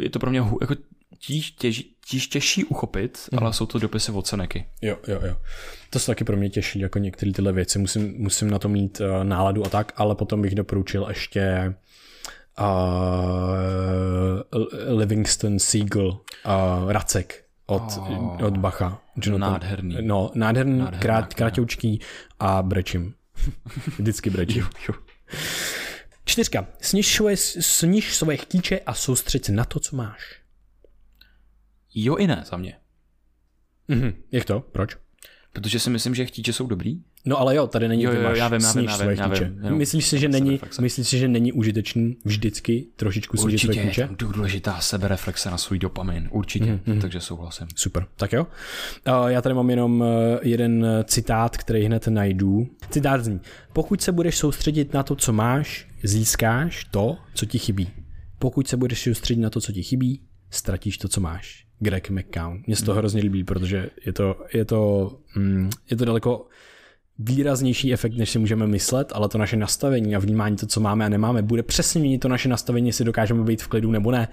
je to pro mě jako tíž, těž, tíž těžší uchopit, mm. ale jsou to dopisy od Seneky. Jo, jo, jo. To se taky pro mě těší, jako některé tyhle věci. Musím, musím na to mít uh, náladu a tak, ale potom bych doporučil ještě uh, Livingston Siegel, uh, Racek od, oh, od Bacha. Jonathan, nádherný. No, nádherný, krát, krátoučký a brečím. Vždycky brečí. Čtyřka. Sniž svoje, sniž svoje chtíče a soustřeď se na to, co máš. Jo i ne za mě. Mhm. Jak to? Proč? Protože si myslím, že chtíče jsou dobrý. No ale jo, tady není Jo, jo, máš já vím, já vím, já svoje vím, já vím, Myslíš si, že není, myslíš si, že není užitečný vždycky trošičku snížit svoje Určitě je chtíče? tam důležitá sebereflexe na svůj dopamin. Určitě, mm-hmm. takže souhlasím. Super, tak jo. Já tady mám jenom uh, jeden uh, citát, který hned najdu. Citát zní, pokud se budeš soustředit na to, co máš, získáš to, co ti chybí. Pokud se budeš soustředit na to, co ti chybí, ztratíš to, co máš. Greg McCown. Mně se to hrozně líbí, protože je to, je to, mm, je to daleko výraznější efekt, než si můžeme myslet, ale to naše nastavení a vnímání to, co máme a nemáme, bude přesně měnit to naše nastavení, jestli dokážeme být v klidu nebo ne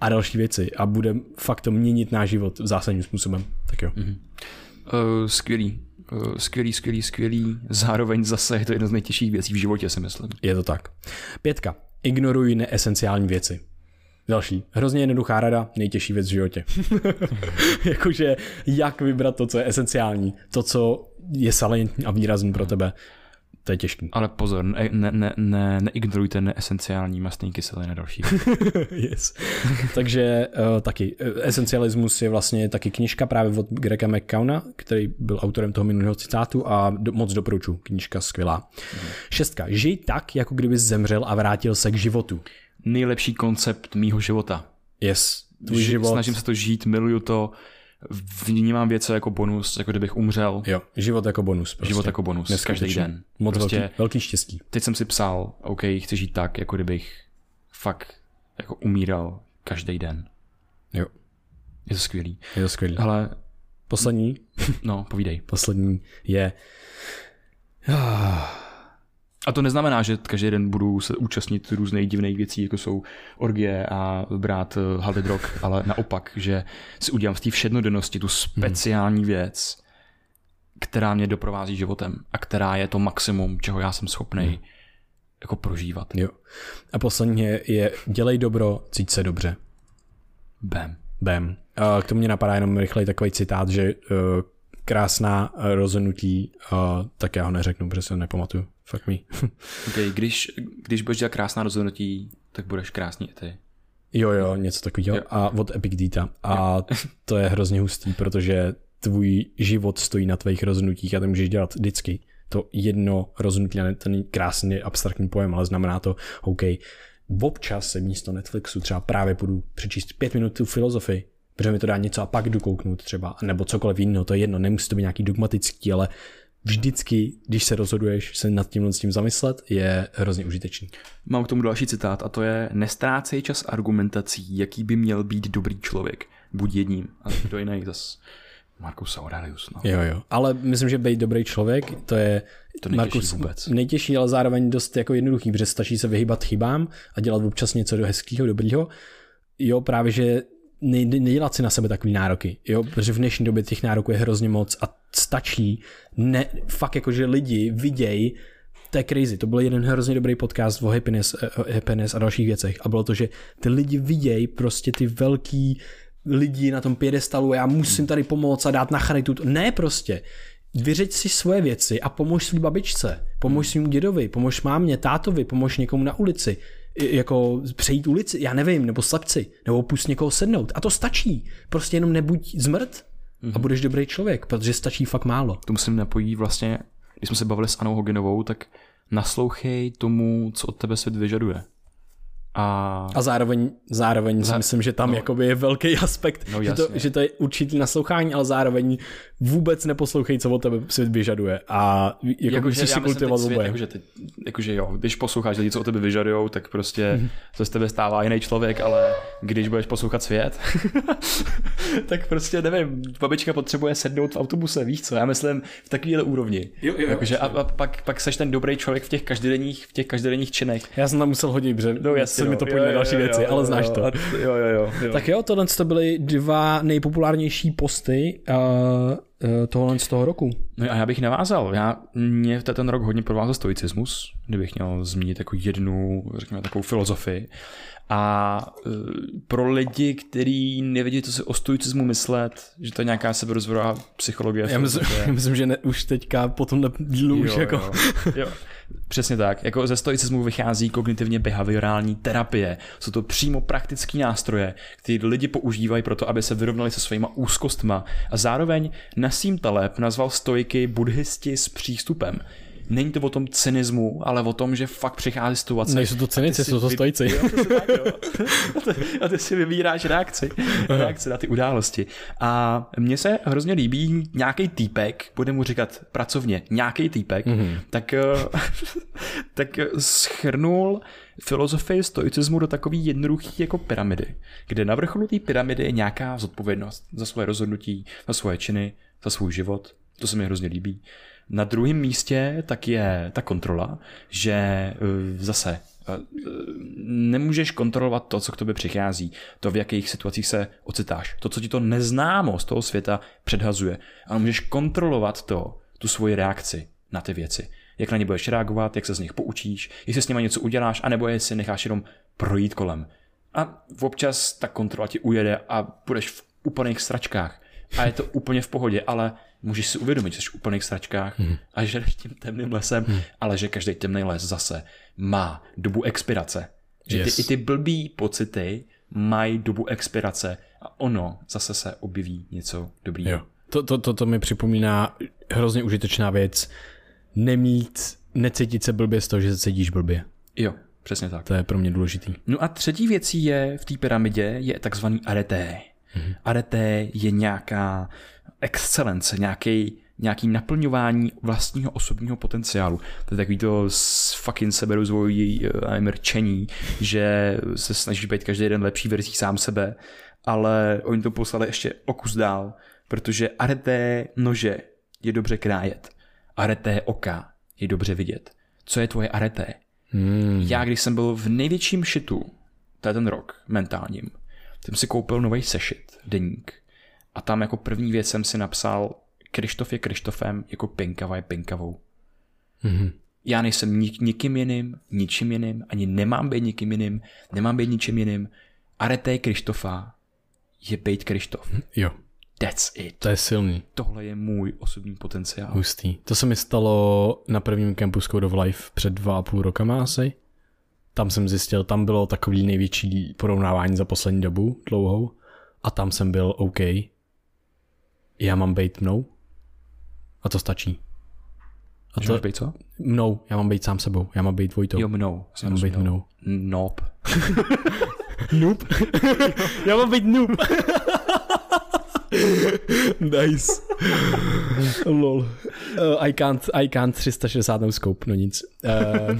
a další věci a bude fakt to měnit náš život zásadním způsobem. Tak jo. Mm-hmm. Uh, skvělý. Uh, skvělý, skvělý, skvělý. Zároveň zase je to jedna z nejtěžších věcí v životě, si myslím. Je to tak. Pětka. Ignoruj neesenciální věci. Další. Hrozně jednoduchá rada, nejtěžší věc v životě. Jakože jak vybrat to, co je esenciální, to, co je salientní a výrazný pro tebe. To je těžký. Ale pozor, ne, ne, ne, ne, neignorujte neesenciální mastné kyseliny další. yes. Takže uh, taky esencialismus je vlastně taky knižka právě od Grega McCowna, který byl autorem toho minulého citátu a do, moc doporučuji. Knižka skvělá. Mm. Šestka. Žij tak, jako kdybys zemřel a vrátil se k životu. Nejlepší koncept mýho života. Yes. Tvůj Ži- život. Snažím se to žít, miluju to, vnímám věci jako bonus, jako kdybych umřel. Jo, život jako bonus. Prostě. Život jako bonus, každý Neskutečný. den. Moc Prostě- velký, velký štěstí. Teď jsem si psal, OK, chci žít tak, jako kdybych fakt jako umíral každý den. Jo, Je to skvělý. je to skvělý. Ale, Poslední, no, povídej. poslední je... A to neznamená, že každý den budu se účastnit různých divných věcí, jako jsou orgie a brát eh, haldy drog, ale naopak, že si udělám v té všednodennosti tu speciální věc, která mě doprovází životem a která je to maximum, čeho já jsem schopný jako prožívat. Jo. A poslední je, dělej dobro, cíť se dobře. Bam. Bam. A K tomu mě napadá jenom rychlej takový citát, že uh, krásná uh, rozhodnutí, tak já ho neřeknu, protože se nepamatuju. Fuck me. Okay, když, když budeš dělat krásná rozhodnutí, tak budeš krásný i ty. jo, jo, něco takového. A od Epicdita. A to je hrozně hustý, protože tvůj život stojí na tvých rozhodnutích a ty můžeš dělat vždycky. To jedno rozhodnutí, ten krásný abstraktní pojem, ale znamená to, OK, občas se místo Netflixu třeba právě půjdu přečíst pět minut tu filozofii, protože mi to dá něco a pak jdu kouknout třeba, nebo cokoliv jiného, to je jedno, nemusí to být nějaký dogmatický, ale vždycky, když se rozhoduješ se nad tímhle s tím zamyslet, je hrozně užitečný. Mám k tomu další citát a to je nestrácej čas argumentací, jaký by měl být dobrý člověk. Buď jedním. A kdo jiný zas. Marcus Aurelius. No. Jo, jo. Ale myslím, že být dobrý člověk, to je To nejtěžší vůbec. nejtěžší, ale zároveň dost jako jednoduchý, protože stačí se vyhýbat chybám a dělat občas něco do hezkého, dobrýho. Jo, právě, že nejde, nedělat si na sebe takový nároky, jo, protože v dnešní době těch nároků je hrozně moc a stačí, ne, fakt jako, že lidi vidějí, to je crazy, to byl jeden hrozně dobrý podcast o happiness, eh, happiness a dalších věcech a bylo to, že ty lidi vidějí prostě ty velký lidi na tom pědestalu, já musím tady pomoct a dát na charitu. Ne prostě. Vyřeď si svoje věci a pomož svým babičce, pomož svým dědovi, pomož mámě, tátovi, pomož někomu na ulici, jako přejít ulici, já nevím, nebo slepci, nebo pust někoho sednout. A to stačí. Prostě jenom nebuď zmrt a budeš dobrý člověk, protože stačí fakt málo. To musím napojí vlastně, když jsme se bavili s Anou Hoginovou, tak naslouchej tomu, co od tebe svět vyžaduje. A A zároveň, zároveň si myslím, že tam no, jakoby je velký aspekt, No že, to, že to je určitý naslouchání, ale zároveň vůbec neposlouchej, co od tebe svět vyžaduje. A jako, jako musíš si kultivovat svět, oboje. jakože, ty, jakože jo, když posloucháš lidi, co od tebe vyžadujou, tak prostě se z tebe stává jiný člověk, ale když budeš poslouchat svět, tak prostě nevím, babička potřebuje sednout v autobuse, víš co, já myslím v takovéhle úrovni. Jo, jo, jakože a, a, pak, pak seš ten dobrý člověk v těch každodenních, v těch každodenních činech. Já jsem tam musel hodit, protože No jasně, se mi to Jo, jo, další jo, věci, jo, ale jo, znáš jo, to. Jo, jo, jo. jo. Tak jo, tohle to byly dva nejpopulárnější posty uh, uh, tohle z toho roku. No a já bych navázal. Já, mě v ten rok hodně provázel stoicismus, kdybych měl zmínit jako jednu, řekněme, takovou filozofii. A uh, pro lidi, kteří nevědí, co si o stoicismu myslet, že to je nějaká seberozvojová psychologie. Já myslím, já myslím že ne, už teďka po tomhle dílu už jako... Jo, jo. Přesně tak. Jako ze stoicismu vychází kognitivně behaviorální terapie. Jsou to přímo praktické nástroje, které lidi používají pro to, aby se vyrovnali se svýma úzkostma. A zároveň Nassim Taleb nazval stoiky buddhisti s přístupem není to o tom cynismu, ale o tom, že fakt přichází situace. Nejsou to cynici, jsou to stojíci. a ty si vybíráš reakci, reakci na ty události. A mně se hrozně líbí nějaký týpek, bude mu říkat pracovně, nějaký týpek, mm-hmm. tak, eh, tak schrnul filozofii stoicismu do takový jednoduchý jako pyramidy, kde na vrcholu té pyramidy je nějaká zodpovědnost za svoje rozhodnutí, za svoje činy, za svůj život. To se mi hrozně líbí. Na druhém místě tak je ta kontrola, že eh, zase eh, nemůžeš kontrolovat to, co k tobě přichází, to, v jakých situacích se ocitáš, to, co ti to neznámo z toho světa předhazuje, ale můžeš kontrolovat to, tu svoji reakci na ty věci. Jak na ně budeš reagovat, jak se z nich poučíš, jestli s nimi něco uděláš, anebo jestli necháš jenom projít kolem. A občas ta kontrola ti ujede a budeš v úplných sračkách. A je to úplně v pohodě, ale můžeš si uvědomit, že jsi v úplných sračkách hmm. a že jdeš tím temným lesem, hmm. ale že každý temný les zase má dobu expirace. Že yes. ty, i ty blbý pocity mají dobu expirace a ono zase se objeví něco dobrého. To, to, to, to mi připomíná hrozně užitečná věc. Nemít, necítit se blbě z toho, že se cítíš blbě. Jo, přesně tak. To je pro mě důležitý. No a třetí věcí je v té pyramidě je takzvaný areté. Mm-hmm. Areté je nějaká excelence, nějaký, nějaký naplňování vlastního osobního potenciálu. To je takový to fucking seberozvojový uh, mrčení, že se snažíš být každý den lepší verzí sám sebe, ale oni to poslali ještě o kus dál, protože areté nože je dobře krájet, areté oka je dobře vidět. Co je tvoje areté? Hmm. Já, když jsem byl v největším šitu, to je ten rok mentálním, jsem si koupil nový sešit, deník, a tam jako první věc jsem si napsal Krištof je Krištofem, jako Pinkava je Pinkavou. Mm-hmm. Já nejsem nik, nikým jiným, ničím jiným, ani nemám být nikým jiným, nemám být ničím jiným. Arete Krištofa je být Krištof. Jo. That's it. To je silný. Tohle je můj osobní potenciál. Hustý. To se mi stalo na prvním campu Code of Life před dva a půl rokama asi. Tam jsem zjistil, tam bylo takový největší porovnávání za poslední dobu dlouhou. A tam jsem byl OK já mám být mnou a to stačí. A to, být co? Mnou, já mám být sám sebou, já mám být Vojtou. Jo, mnou. Já mám být mnou. Nope. noob. já mám být noob. nice. Lol. Uh, I can't, I can't 360 no scope, no nic. Uh,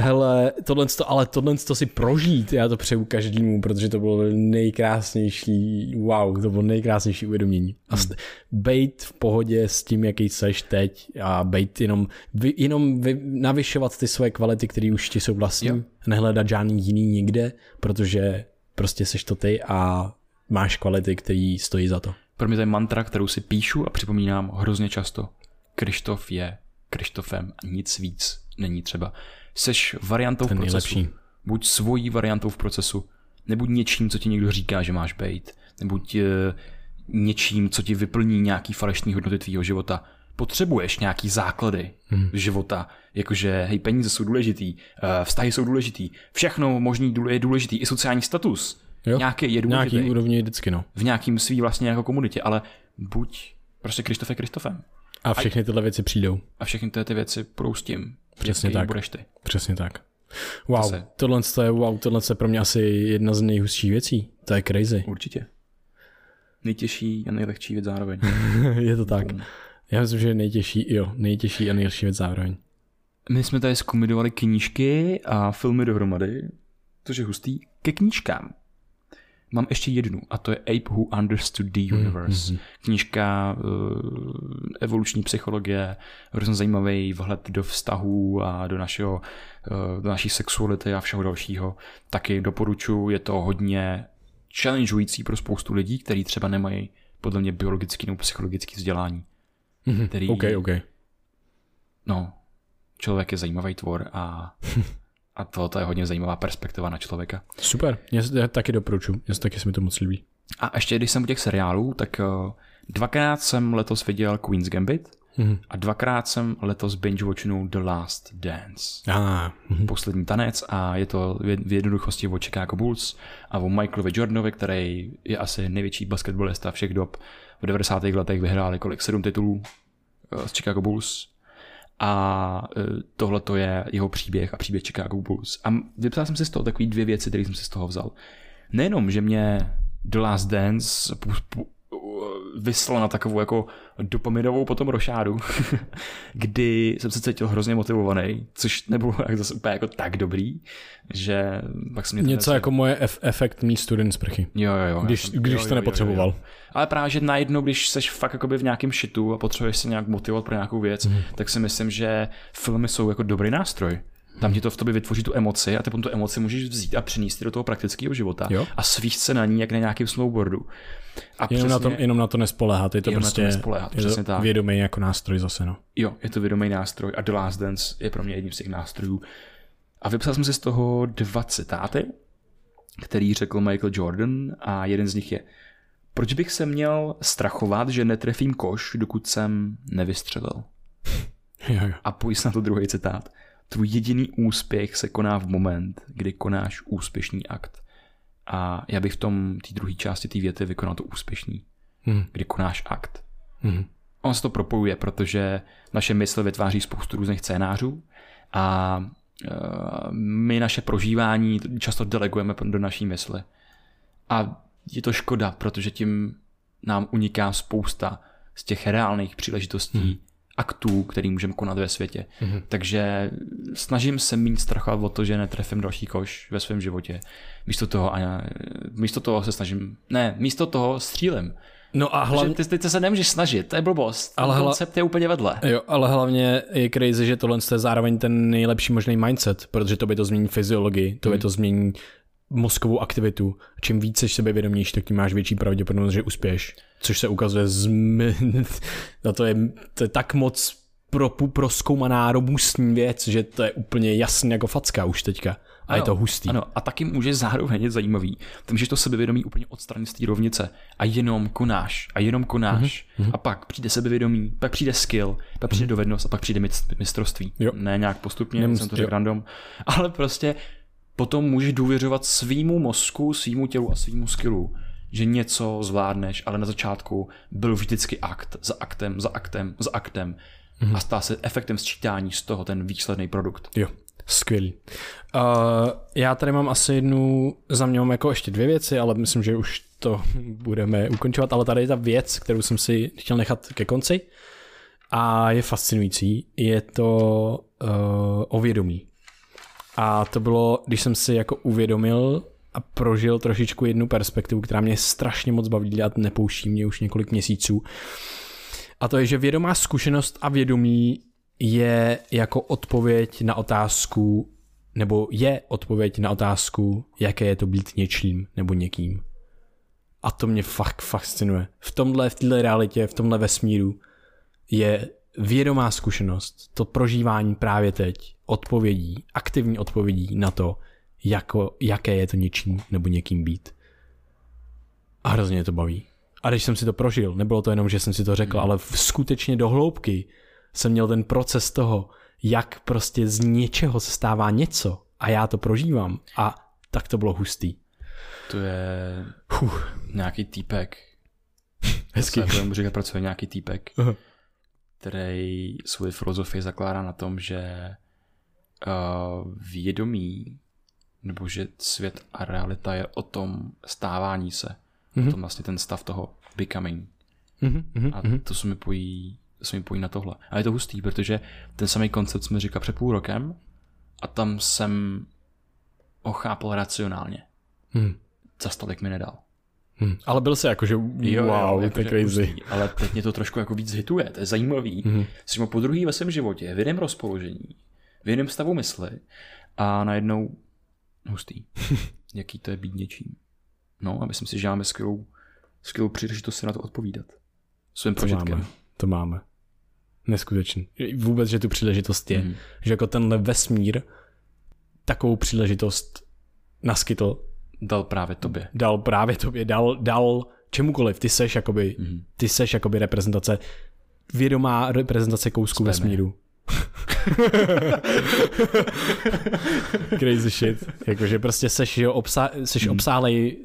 hele, tohle to, ale tohle to si prožít, já to přeju každému, protože to bylo nejkrásnější, wow, to bylo nejkrásnější uvědomění. A hmm. bejt v pohodě s tím, jaký seš teď a bejt jenom, vy, jenom vy, navyšovat ty své kvality, které už ti jsou vlastní, jo. nehledat žádný jiný nikde, protože prostě seš to ty a máš kvality, které stojí za to. Pro mě to je mantra, kterou si píšu a připomínám hrozně často. Krištof je Krištofem a nic víc není třeba. Seš variantou Ten v procesu. Nejlepší. Buď svojí variantou v procesu, nebuď něčím, co ti někdo říká, že máš být, nebuď e, něčím, co ti vyplní nějaký falešný hodnoty tvýho života. Potřebuješ nějaký základy hmm. života, jakože hej, peníze jsou důležitý, e, vztahy jsou důležitý, všechno možný je důležitý, i sociální status Jo? Nějaký je důležitý. Nějaký úrovni vždycky, no. V nějakým svý vlastně jako komunitě, ale buď prostě Kristof je Kristofem. A všechny tyhle věci přijdou. A všechny tyhle ty věci budou s tím. Přesně tak. Budeš ty. Přesně tak. Wow, Zase. tohle je, wow, tohle je pro mě asi jedna z nejhustších věcí. To je crazy. Určitě. Nejtěžší a nejlehčí věc zároveň. je to tak. Já myslím, že je nejtěžší, jo, nejtěžší a nejlehčí věc zároveň. My jsme tady zkomidovali knížky a filmy dohromady, což je hustý, ke knížkám. Mám ještě jednu a to je Ape Who Understood the hmm, Universe. Mm-hmm. Knížka uh, evoluční psychologie, hrozně zajímavý vhled do vztahů a do, našeho, uh, do naší sexuality a všeho dalšího. Taky doporučuji, je to hodně challengeující pro spoustu lidí, kteří třeba nemají podle mě biologický nebo psychologický vzdělání. Mhm. Který- OK, OK. No, člověk je zajímavý tvor a, a to, to je hodně zajímavá perspektiva na člověka. Super, já, já taky doporučuji, já taky se mi to moc líbí. A ještě když jsem u těch seriálů, tak uh, dvakrát jsem letos viděl Queen's Gambit Mhm. a dvakrát jsem letos binge watchnul The Last Dance. Ah, mhm. Poslední tanec a je to v jednoduchosti o Chicago Bulls a o Michaelovi Jordanovi, který je asi největší basketbalista všech dob. V 90. letech vyhráli kolik? Sedm titulů eh, z Chicago Bulls. A tohle to je jeho příběh a příběh Chicago Bulls. A vypsal jsem si z toho takový dvě věci, které jsem si z toho vzal. Nejenom, že mě The Last Dance vyslal na takovou jako dopaminovou potom rošádu, kdy jsem se cítil hrozně motivovaný, což nebylo jak zase úplně jako tak dobrý, že pak jsem mě to Něco nesl- jako moje ef- efekt mý student z prchy. Jo, jo, jo. Když, jsem- když jo, jo, jo, nepotřeboval. Jo, jo. Ale právě, že najednou, když seš fakt jakoby v nějakém šitu a potřebuješ se nějak motivovat pro nějakou věc, mm. tak si myslím, že filmy jsou jako dobrý nástroj. Tam ti to v tobě vytvoří tu emoci a ty potom tu emoci můžeš vzít a přenést do toho praktického života Jo. a svíst se na ní jak na nějakém snowboardu. A Jenom, na tom, jenom na to nespoléhat, je to Jenom na to prostě nespoléhat, je přesně to tak. vědomý jako nástroj zase. No. Jo, je to vědomý nástroj a The Last Dance je pro mě jedním z těch nástrojů. A vypsal jsem si z toho dva citáty, který řekl Michael Jordan a jeden z nich je Proč bych se měl strachovat, že netrefím koš, dokud jsem nevystřelil? Jo, jo. A pojď na to druhý citát. Tvůj jediný úspěch se koná v moment, kdy konáš úspěšný akt. A já bych v tom té druhé části té věty vykonal to úspěšný, Mhm. kdy konáš akt. Mhm. On se to propojuje, protože naše mysl vytváří spoustu různých scénářů a eh, my naše prožívání často delegujeme do naší mysli. A je to škoda, protože tím nám uniká spousta z těch reálných příležitostí, hmm. Aktů, který můžeme konat ve světě. Hmm. Takže snažím se mít strachovat o to, že netrefím další koš ve svém životě. Místo toho, a místo toho se snažím, ne, místo toho střílem. No a Hlavně... hlavně, Ty, ty se nemůžeš snažit, to je blbost. Ale hla- koncept je úplně vedle. jo, ale hlavně je crazy, že tohle je zároveň ten nejlepší možný mindset, protože to by to změní fyziologii, to by to změní mozkovou aktivitu. Čím víc jsi sebevědomější, tak tím máš větší pravděpodobnost, že uspěješ. Což se ukazuje z... no to, je, to je tak moc pro, proskoumaná robustní věc, že to je úplně jasný jako facka už teďka. A je to hustý. Ano, a taky může zároveň je zajímavý. Ty můžeš to sebevědomí úplně odstranit z té rovnice a jenom konáš a jenom konáš Mhm, a pak přijde sebevědomí, pak přijde skill, pak přijde dovednost a pak přijde mist- mistrovství. Jo. Ne nějak postupně, Nemus- jsem to řekl random, ale prostě potom můžeš důvěřovat svýmu mozku, svýmu tělu a svýmu skillu, že něco zvládneš, ale na začátku byl vždycky akt za aktem, za aktem, za aktem Mhm. a stál se efektem sčítání z toho ten výsledný produkt. Jo, skvělý. Uh, já tady mám asi jednu, za mě mám jako ještě dvě věci, ale myslím, že už to budeme ukončovat, ale tady je ta věc, kterou jsem si chtěl nechat ke konci a je fascinující. Je to uh, o vědomí. A to bylo, když jsem si jako uvědomil a prožil trošičku jednu perspektivu, která mě strašně moc baví a nepouští mě už několik měsíců. A to je, že vědomá zkušenost a vědomí je jako odpověď na otázku, nebo je odpověď na otázku, jaké je to být něčím nebo někým. A to mě fakt fascinuje. V tomhle, v této realitě, v tomhle vesmíru je vědomá zkušenost, to prožívání právě teď, odpovědí, aktivní odpovědí na to, jako, jaké je to něčím nebo někým být. A hrozně mě to baví. A když jsem si to prožil, nebylo to jenom, že jsem si to řekl, ale v- skutečně do hloubky jsem měl ten proces toho, jak prostě z něčeho se stává něco a já to prožívám a tak to bylo hustý. To je Huh, nějaký týpek. hezký. Se tomu říkat pracuje nějaký týpek, Aha. Který svoji filozofii zakládá na tom, že uh, vědomí nebo že svět a realita je o tom stávání se. Mm-hmm. O tom vlastně ten stav toho becoming. Mhm, mhm, A to se mi pojí, to se mi pojí na tohle. A je to hustý, protože ten samý koncept jsme říkal před půl rokem a tam jsem ho chápal racionálně. mhm, Za stolik mi nedal. Mhm. Ale byl se jako, že wow, to je crazy. hustý, ale teď mě to trošku jako víc hituje, to je zajímavý. Jsi po druhý ve svém životě, v jiném rozpoložení, v jiném stavu mysli a najednou hustý. Jaký to je být něčím. No a myslím si, že máme skvělou skvělou příležitost si na to odpovídat. Svým To prožitkem. máme. To máme. Neskutečný. Vůbec, že tu příležitost je. Mm. Že jako tenhle vesmír takovou příležitost naskytl, Dal právě tobě. dal právě tobě, dal, dal čemukoliv. Ty seš jakoby, mm. ty seš jakoby reprezentace, vědomá reprezentace kousku Spermie. vesmíru. Crazy shit. Jakože prostě seš, jo, obsa, seš Hmm. obsáhlej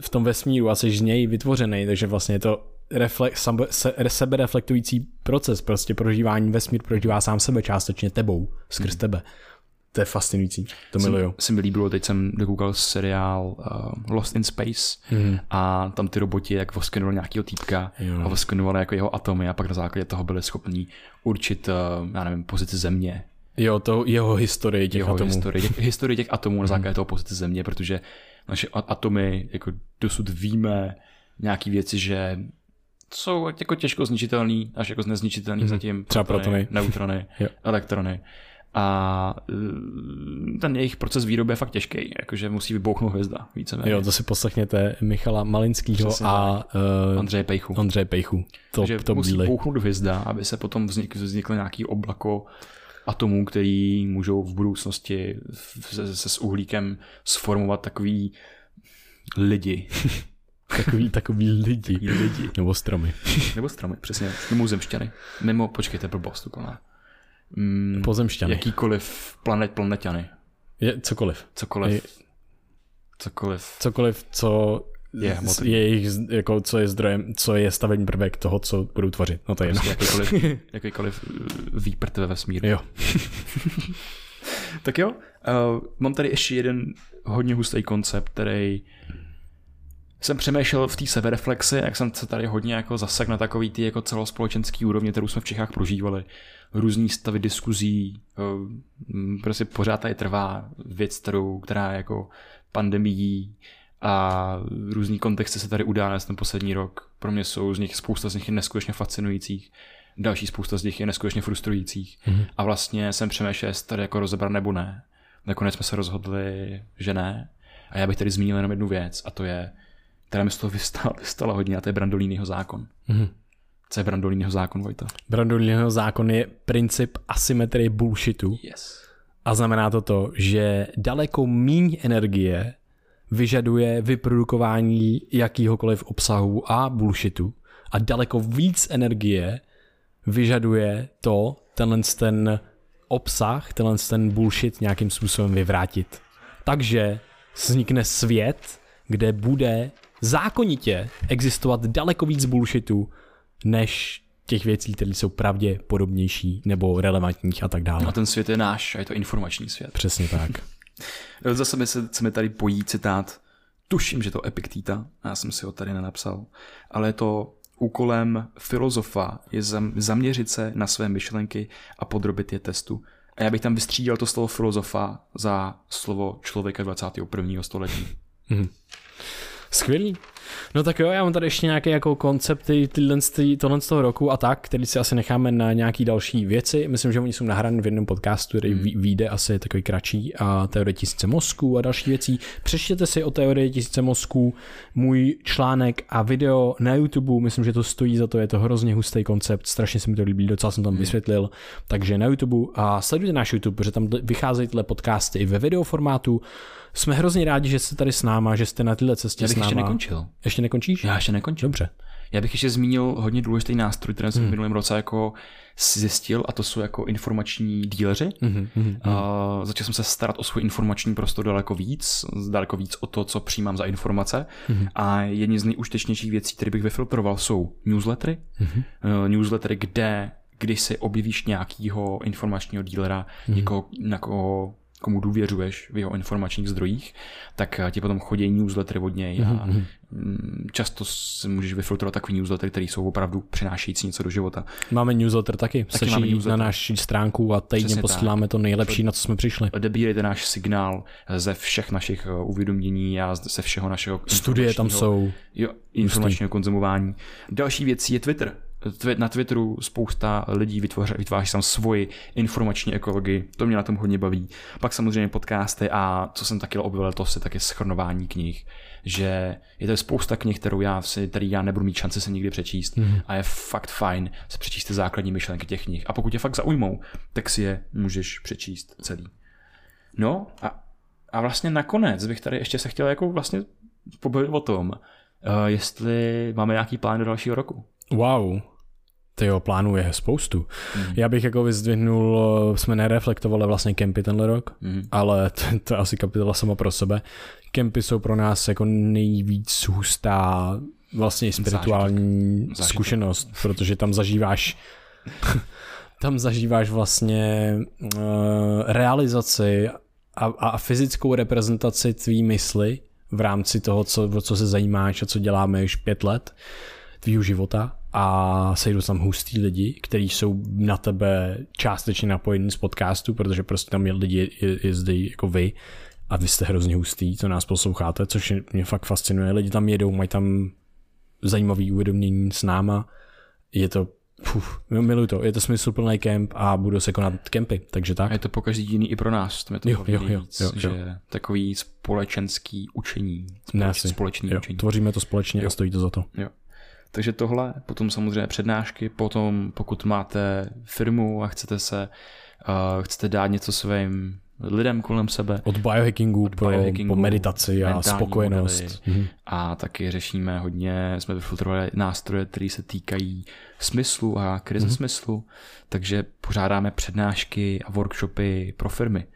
v tom vesmíru a seš z něj vytvořený, takže vlastně je to sebe, se, sebereflektující proces, prostě prožívání vesmír prožívá sám sebe částečně tebou, skrz tebe. To je fascinující, to miluju. Se mi líbilo, teď jsem dokoukal seriál uh, Lost in Space mm. a tam ty roboti jak voskenovali nějakého týpka Jo. a voskenovali jako jeho atomy a pak na základě toho byli schopni určit, uh, já nevím, pozici země, Jo, to jeho historii těch jeho atomů. historii, těch, historii těch atomů na základě toho pozice země, protože naše atomy, jako dosud víme nějaký věci, že jsou jako těžko zničitelný, až jako nezničitelný mm-hmm. zatím. Třeba protony. Neutrony, elektrony. A eh, ten jejich proces výroby je fakt těžký, jakože musí vybouchnout hvězda, víceméně. Jo, to si poslechněte Michala Malinského Přesně a uh, Andřeje Pejchu. Ondřeje Pejchu. To, že to musí bíli. bouchnout hvězda, aby se potom vznik, vznikl nějaký oblako atomů, který můžou v budoucnosti se, se s uhlíkem sformovat takový lidi. Takový, takový lidi. lidi. Nebo stromy. Nebo stromy, přesně. Mimozemšťany. Mimo, počkejte, blbost úplná. Mm, Pozemšťany. jakýkoliv planet, planeťany. Je, cokoliv. Cokoliv. Je- Cokoliv. Cokoliv, co Je hmotný. je jejich, jako, co je zdrojem, co je stavební prvek toho, co budou tvořit. No to je. Prostě jakýkoliv, jakýkoliv uh, výprt ve vesmíru. Jo. Tak jo, uh, mám tady ještě jeden hodně hustý koncept, který jsem přemýšlel v té sebereflexi, jak jsem se tady hodně jako zasek na takový ty jako celospolečenský úrovně, kterou jsme v Čechách prožívali. Různý stavy diskuzí, uh, prostě pořád tady trvá věc, kterou, která je jako pandemií a různý kontexty se tady udály ten poslední rok. Pro mě jsou z nich, spousta z nich je neskutečně fascinujících, další spousta z nich je neskutečně frustrujících. Mm-hmm. A vlastně jsem přemýšlel, jestli tady jako rozebrat nebo ne. Nakonec jsme se rozhodli, že ne. A já bych tady zmínil jenom jednu věc, a to je, která mi z toho vystala, vystala hodně, a to je Brandolínyho zákon. Mhm. Co je Brandolínyho zákon, Vojta? Brandoliniho zákon je princip asymetrie bullshitu Yes. a znamená to to, že daleko míň energie vyžaduje vyprodukování jakýhokoliv obsahu a bullshitu a daleko víc energie vyžaduje to, tenhle ten obsah, tenhle ten bullshit nějakým způsobem vyvrátit. Takže vznikne svět, kde bude zákonitě existovat daleko víc bullshitu, než těch věcí, které jsou pravděpodobnější nebo relevantních a tak dále. A ten svět je náš a je to informační svět. Přesně tak. Zase mi se, se mi tady pojí citát, tuším, že to Epiktita, já jsem si ho tady nenapsal, ale je to úkolem filozofa je zam, zaměřit se na své myšlenky a podrobit je testu. A já bych tam vystřídal to slovo filozofa za slovo člověka 21. století. Skvělý. No tak jo, já mám tady ještě nějaké jako koncepty tyhle, ty- tohle z toho roku a tak, který si asi necháme na nějaký další věci. Myslím, že oni jsou nahrány v jednom podcastu, který hmm. vyjde asi takový kratší a teorie tisíce mozků a další věcí. Přečtěte si o teorii tisíce mozků můj článek a video na YouTube, myslím, že to stojí za to, je to hrozně hustý koncept, strašně se mi to líbí, docela jsem tam vysvětlil, takže na YouTube a sledujte náš YouTube, protože tam vycházejí tyhle podcasty i ve videoformátu. Jsme hrozně rádi, že jste tady s náma, že jste na téhle cestě Já bych s náma. ještě nekončil. Ještě nekončíš? Já ještě nekončil. Dobře. Já bych ještě zmínil hodně důležitý nástroj, který jsem hmm. v minulém roce jako zjistil, a to jsou jako informační díleři. Mhm. Uh, začal jsem se starat o svůj informační prostor daleko víc, daleko víc o to, co přijímám za informace. Mhm. A jedni z nejúžtečnějších věcí, které bych vyfiltroval, jsou newslettery. Mhm. Uh, newslettery, kde když si objevíš nějakého informačního dílera, Mhm. někoho, na koho komu důvěřuješ v jeho informačních zdrojích, tak eh, ti potom chodí newslettery od něj a Mhm, mm, často si můžeš vyfiltrovat takový newslettery, které jsou opravdu přinášející něco do života. Máme newsletter taky. taky máme máme newsletter. na naší stránku a týdně posíláme to nejlepší, na co jsme přišli. Odebírejte náš signál ze všech našich eh, uvědomění a ze všeho našeho Studie tam jsou. Jo, informačního konzumování. Další věcí je Twitter. Na Twitteru spousta lidí vytvoří, vytváří tam svoji informační ekologii, to mě na tom hodně baví. Pak samozřejmě podcasty a co jsem taky objevil, to se taky schrnování knih, že je to spousta knih, kterou já si, který já nebudu mít šanci se nikdy přečíst mm. a je fakt fajn se přečíst ty základní myšlenky těch knih. A pokud tě fakt zaujmou, tak si je můžeš přečíst celý. No a, a vlastně nakonec bych tady ještě se chtěl jako vlastně pobavit o tom, uh, jestli máme nějaký plán do dalšího roku. Wow, jo, plánů je spoustu. Mm. Já bych jako vyzdvihnul, jsme nereflektovali vlastně kempy tenhle rok, mm. ale to, to je asi kapitola sama pro sebe. Kempy jsou pro nás jako nejvíc hustá vlastně spirituální Zážitek. Zážitek. zkušenost, protože tam zažíváš tam zažíváš vlastně uh, realizaci a, a fyzickou reprezentaci tvý mysli v rámci toho, co, o co se zajímáš a co děláme už pět let tvýho života a sejdou tam hustý lidi, kteří jsou na tebe částečně napojení z podcastu, protože prostě tam je lidi jezdí jako vy a vy jste hrozně hustý, co nás posloucháte, což mě fakt fascinuje. Lidi tam jedou, mají tam zajímavý uvědomění s náma. Je to Uf, miluji to, je to smysluplný kemp a budu se konat kempy, takže tak. A je to po každý jiný i pro nás, to je to jo, jo, jo, víc, jo, jo. že takový společenský učení, společ, ne, společný jo, učení. Tvoříme to společně jo. a stojí to za to. Jo. Takže tohle, potom samozřejmě přednášky, potom pokud máte firmu a chcete se, uh, chcete dát něco svým lidem kolem sebe. Od biohackingu, od pro, biohackingu po meditaci a spokojenost. Mhm. A taky řešíme hodně, jsme vyfiltrovali nástroje, které se týkají smyslu a krize mhm. smyslu, takže pořádáme přednášky a workshopy pro firmy.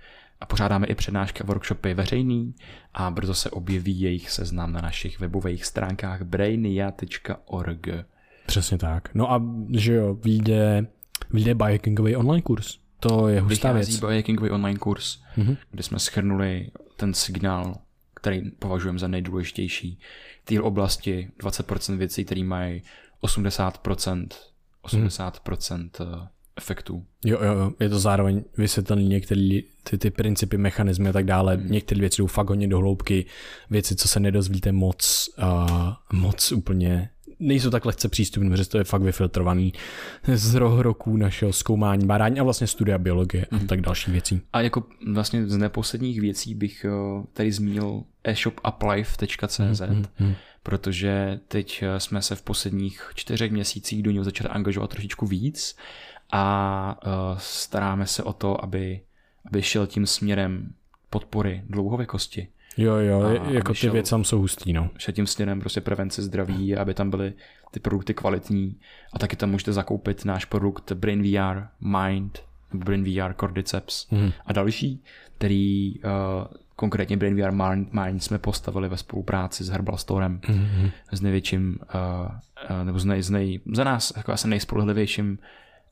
A pořádáme i přednášky a workshopy veřejný a brzo se objeví jejich seznam na našich webových stránkách brainia.org. Přesně tak. No a že jo, vyjde, vyjde biohackingový online kurz. To je hustá věc. biohackingový online kurz, mm-hmm. kde jsme schrnuli ten signál, který považujeme za nejdůležitější. Té oblasti 20% věcí, které mají 80%, 80% mm efektů. Jo, jo, jo, je to zároveň vysvětlený některé ty, ty principy, mechanizmy a tak dále. Hmm. Některé věci jdou fakt hodně do hloubky, věci, co se nedozvíte moc, uh, moc úplně nejsou tak lehce přístupné, protože to je fakt vyfiltrovaný z roků našeho zkoumání, bádání a vlastně studia biologie mm. a mhm. tak další věcí. A jako vlastně z neposledních věcí bych tady zmínil e-shopuplife.cz, mm, mm, protože teď jsme se v posledních čtyřech měsících do něho začali angažovat trošičku víc a uh, staráme se o to, aby, aby šel tím směrem podpory dlouhověkosti. Jo, jo, a jako ty věci tam jsou hustý, no. Šel tím směrem prostě prevence zdraví, aby tam byly ty produkty kvalitní a taky tam můžete zakoupit náš produkt Brain VR Mind, Brain VR Cordyceps mm. a další, který uh, konkrétně Brain VR Mind, jsme postavili ve spolupráci s Herbal Storem, mm-hmm. s největším, uh, uh, nebo s nej, z nej, za nás jako asi nejspolehlivějším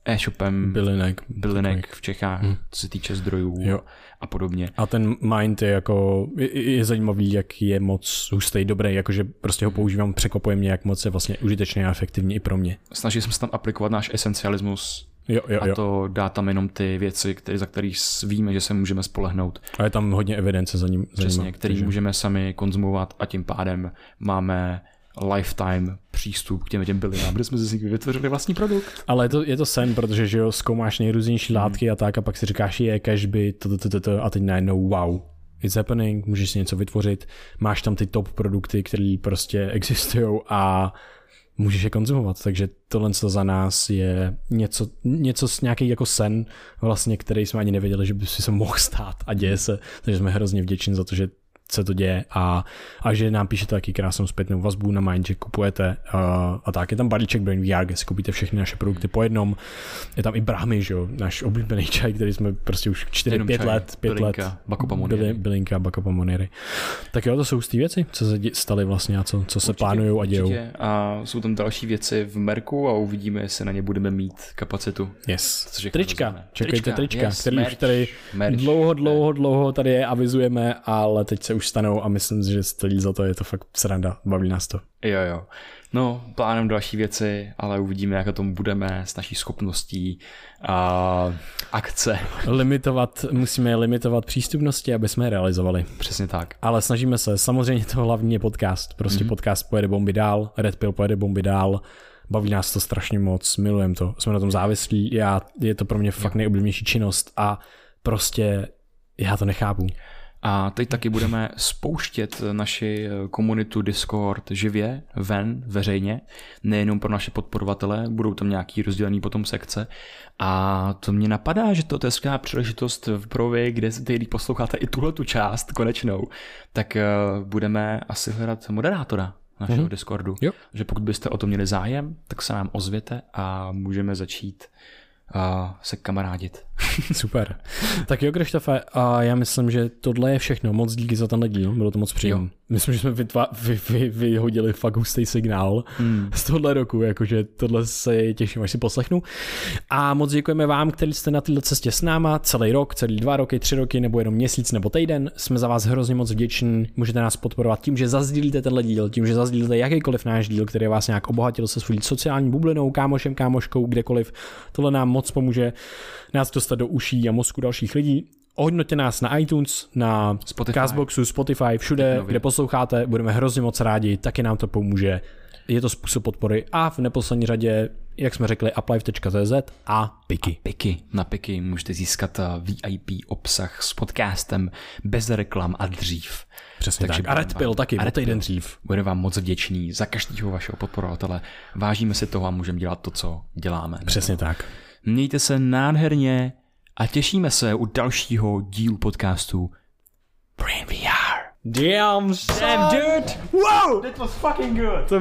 e-shopem bylinek, bylinek v Čechách, hmm. co se týče zdrojů jo. a podobně. A ten Mind je jako, je, je zajímavý, jak je moc hustý, dobrý, jakože prostě ho hmm. používám, překvapuje mě, jak moc je vlastně užitečný a efektivní i pro mě. Snažili jsme se tam aplikovat náš esencialismus Jo, jo, a to dá tam jenom ty věci, které, za které víme, že se můžeme spolehnout. A je tam hodně evidence za ním. Přesně, který takže... můžeme sami konzumovat a tím pádem máme lifetime přístup k těm, těm bylinám, protože jsme si vytvořili vlastní produkt. Ale je to, je to sen, protože že jo, zkoumáš nejrůznější hmm. látky a tak a pak si říkáš, je cashby, to, to, to, to, a teď najednou wow, it's happening, můžeš si něco vytvořit, máš tam ty top produkty, které prostě existují a můžeš je konzumovat, takže tohle co za nás je něco, něco s nějaký jako sen vlastně, který jsme ani nevěděli, že by si se mohl stát a děje se, takže jsme hrozně vděční za to, že se to děje a, a že nám píšete taky krásnou zpětnou vazbu na Mind, že kupujete uh, a tak. Je tam balíček Brain VR, kde si koupíte všechny naše produkty po jednom. Je tam i Brahmy, že jo, náš oblíbený čaj, který jsme prostě už 4-5 let, 5 bylinka, let. Bylinka, Bakopa Moniry. Tak jo, to jsou ty věci, co se staly vlastně a co, co se plánují a dějou. A jsou tam další věci v Merku a uvidíme, jestli na ně budeme mít kapacitu. Yes. Trička, čekejte trička, trička yes, který merch, už tady merch, dlouho, dlouho, dlouho tady je, avizujeme, ale teď se už stanou a myslím si, že stojí za to, je to fakt sranda, baví nás to. Jo, jo. No, plánem další věci, ale uvidíme, jak o tom budeme s naší schopností a akce. Limitovat, musíme limitovat přístupnosti, aby jsme je realizovali. Přesně tak. Ale snažíme se, samozřejmě to hlavní je podcast, prostě mm-hmm. podcast pojede bomby dál, Red Pill pojede bomby dál, baví nás to strašně moc, milujeme to, jsme na tom závislí, já, je to pro mě fakt nejoblíbenější činnost a prostě já to nechápu. A teď taky budeme spouštět naši komunitu Discord živě, ven, veřejně, nejenom pro naše podporovatele, budou tam nějaký rozdělený potom sekce. A to mě napadá, že to je skvělá příležitost pro vy, kde teď posloucháte i tuhle tu část konečnou, tak eh, budeme asi hledat moderátora našeho mm-hmm. Discordu. Jo. Že pokud byste o to měli zájem, tak se nám ozvěte a můžeme začít uh, se kamarádit. Super. Tak jo, Krištofe, a já myslím, že tohle je všechno. Moc díky za tenhle díl, bylo to moc příjemné. Myslím, že jsme vytva- vy, vy, vyhodili fakt hustý signál hmm. z tohle roku, jakože tohle se těším, až si poslechnu. A moc děkujeme vám, kteří jste na této cestě s náma celý rok, celý dva roky, tři roky, nebo jenom měsíc nebo týden. Jsme za vás hrozně moc vděční. Můžete nás podporovat tím, že zazdílíte tenhle díl, tím, že zazdílíte jakýkoliv náš díl, který vás nějak obohatil se svou sociální bublinou, kámošem, kámoškou, kdekoliv. Tohle nám moc pomůže nás dostat do uší a mozku dalších lidí. Ohodnoťte nás na iTunes, na Spotify. Castboxu, Spotify, všude, kde posloucháte, budeme hrozně moc rádi, taky nám to pomůže. Je to způsob podpory a v neposlední řadě, jak jsme řekli, uplife.cz a Piky. Piky. Na Piky můžete získat eh, VIP obsah s podcastem bez reklam a dřív. Přesně Takže tak. A Red Pill vám- taky, a o týden dřív. Budeme vám moc vděční za každého vašeho podporovatele. Vážíme si toho a můžeme dělat to, co děláme. Přesně tak. Mějte se nádherně a těšíme se u dalšího dílu podcastu Brain VR. Damn, Damn, dude! Wow! That was fucking good! To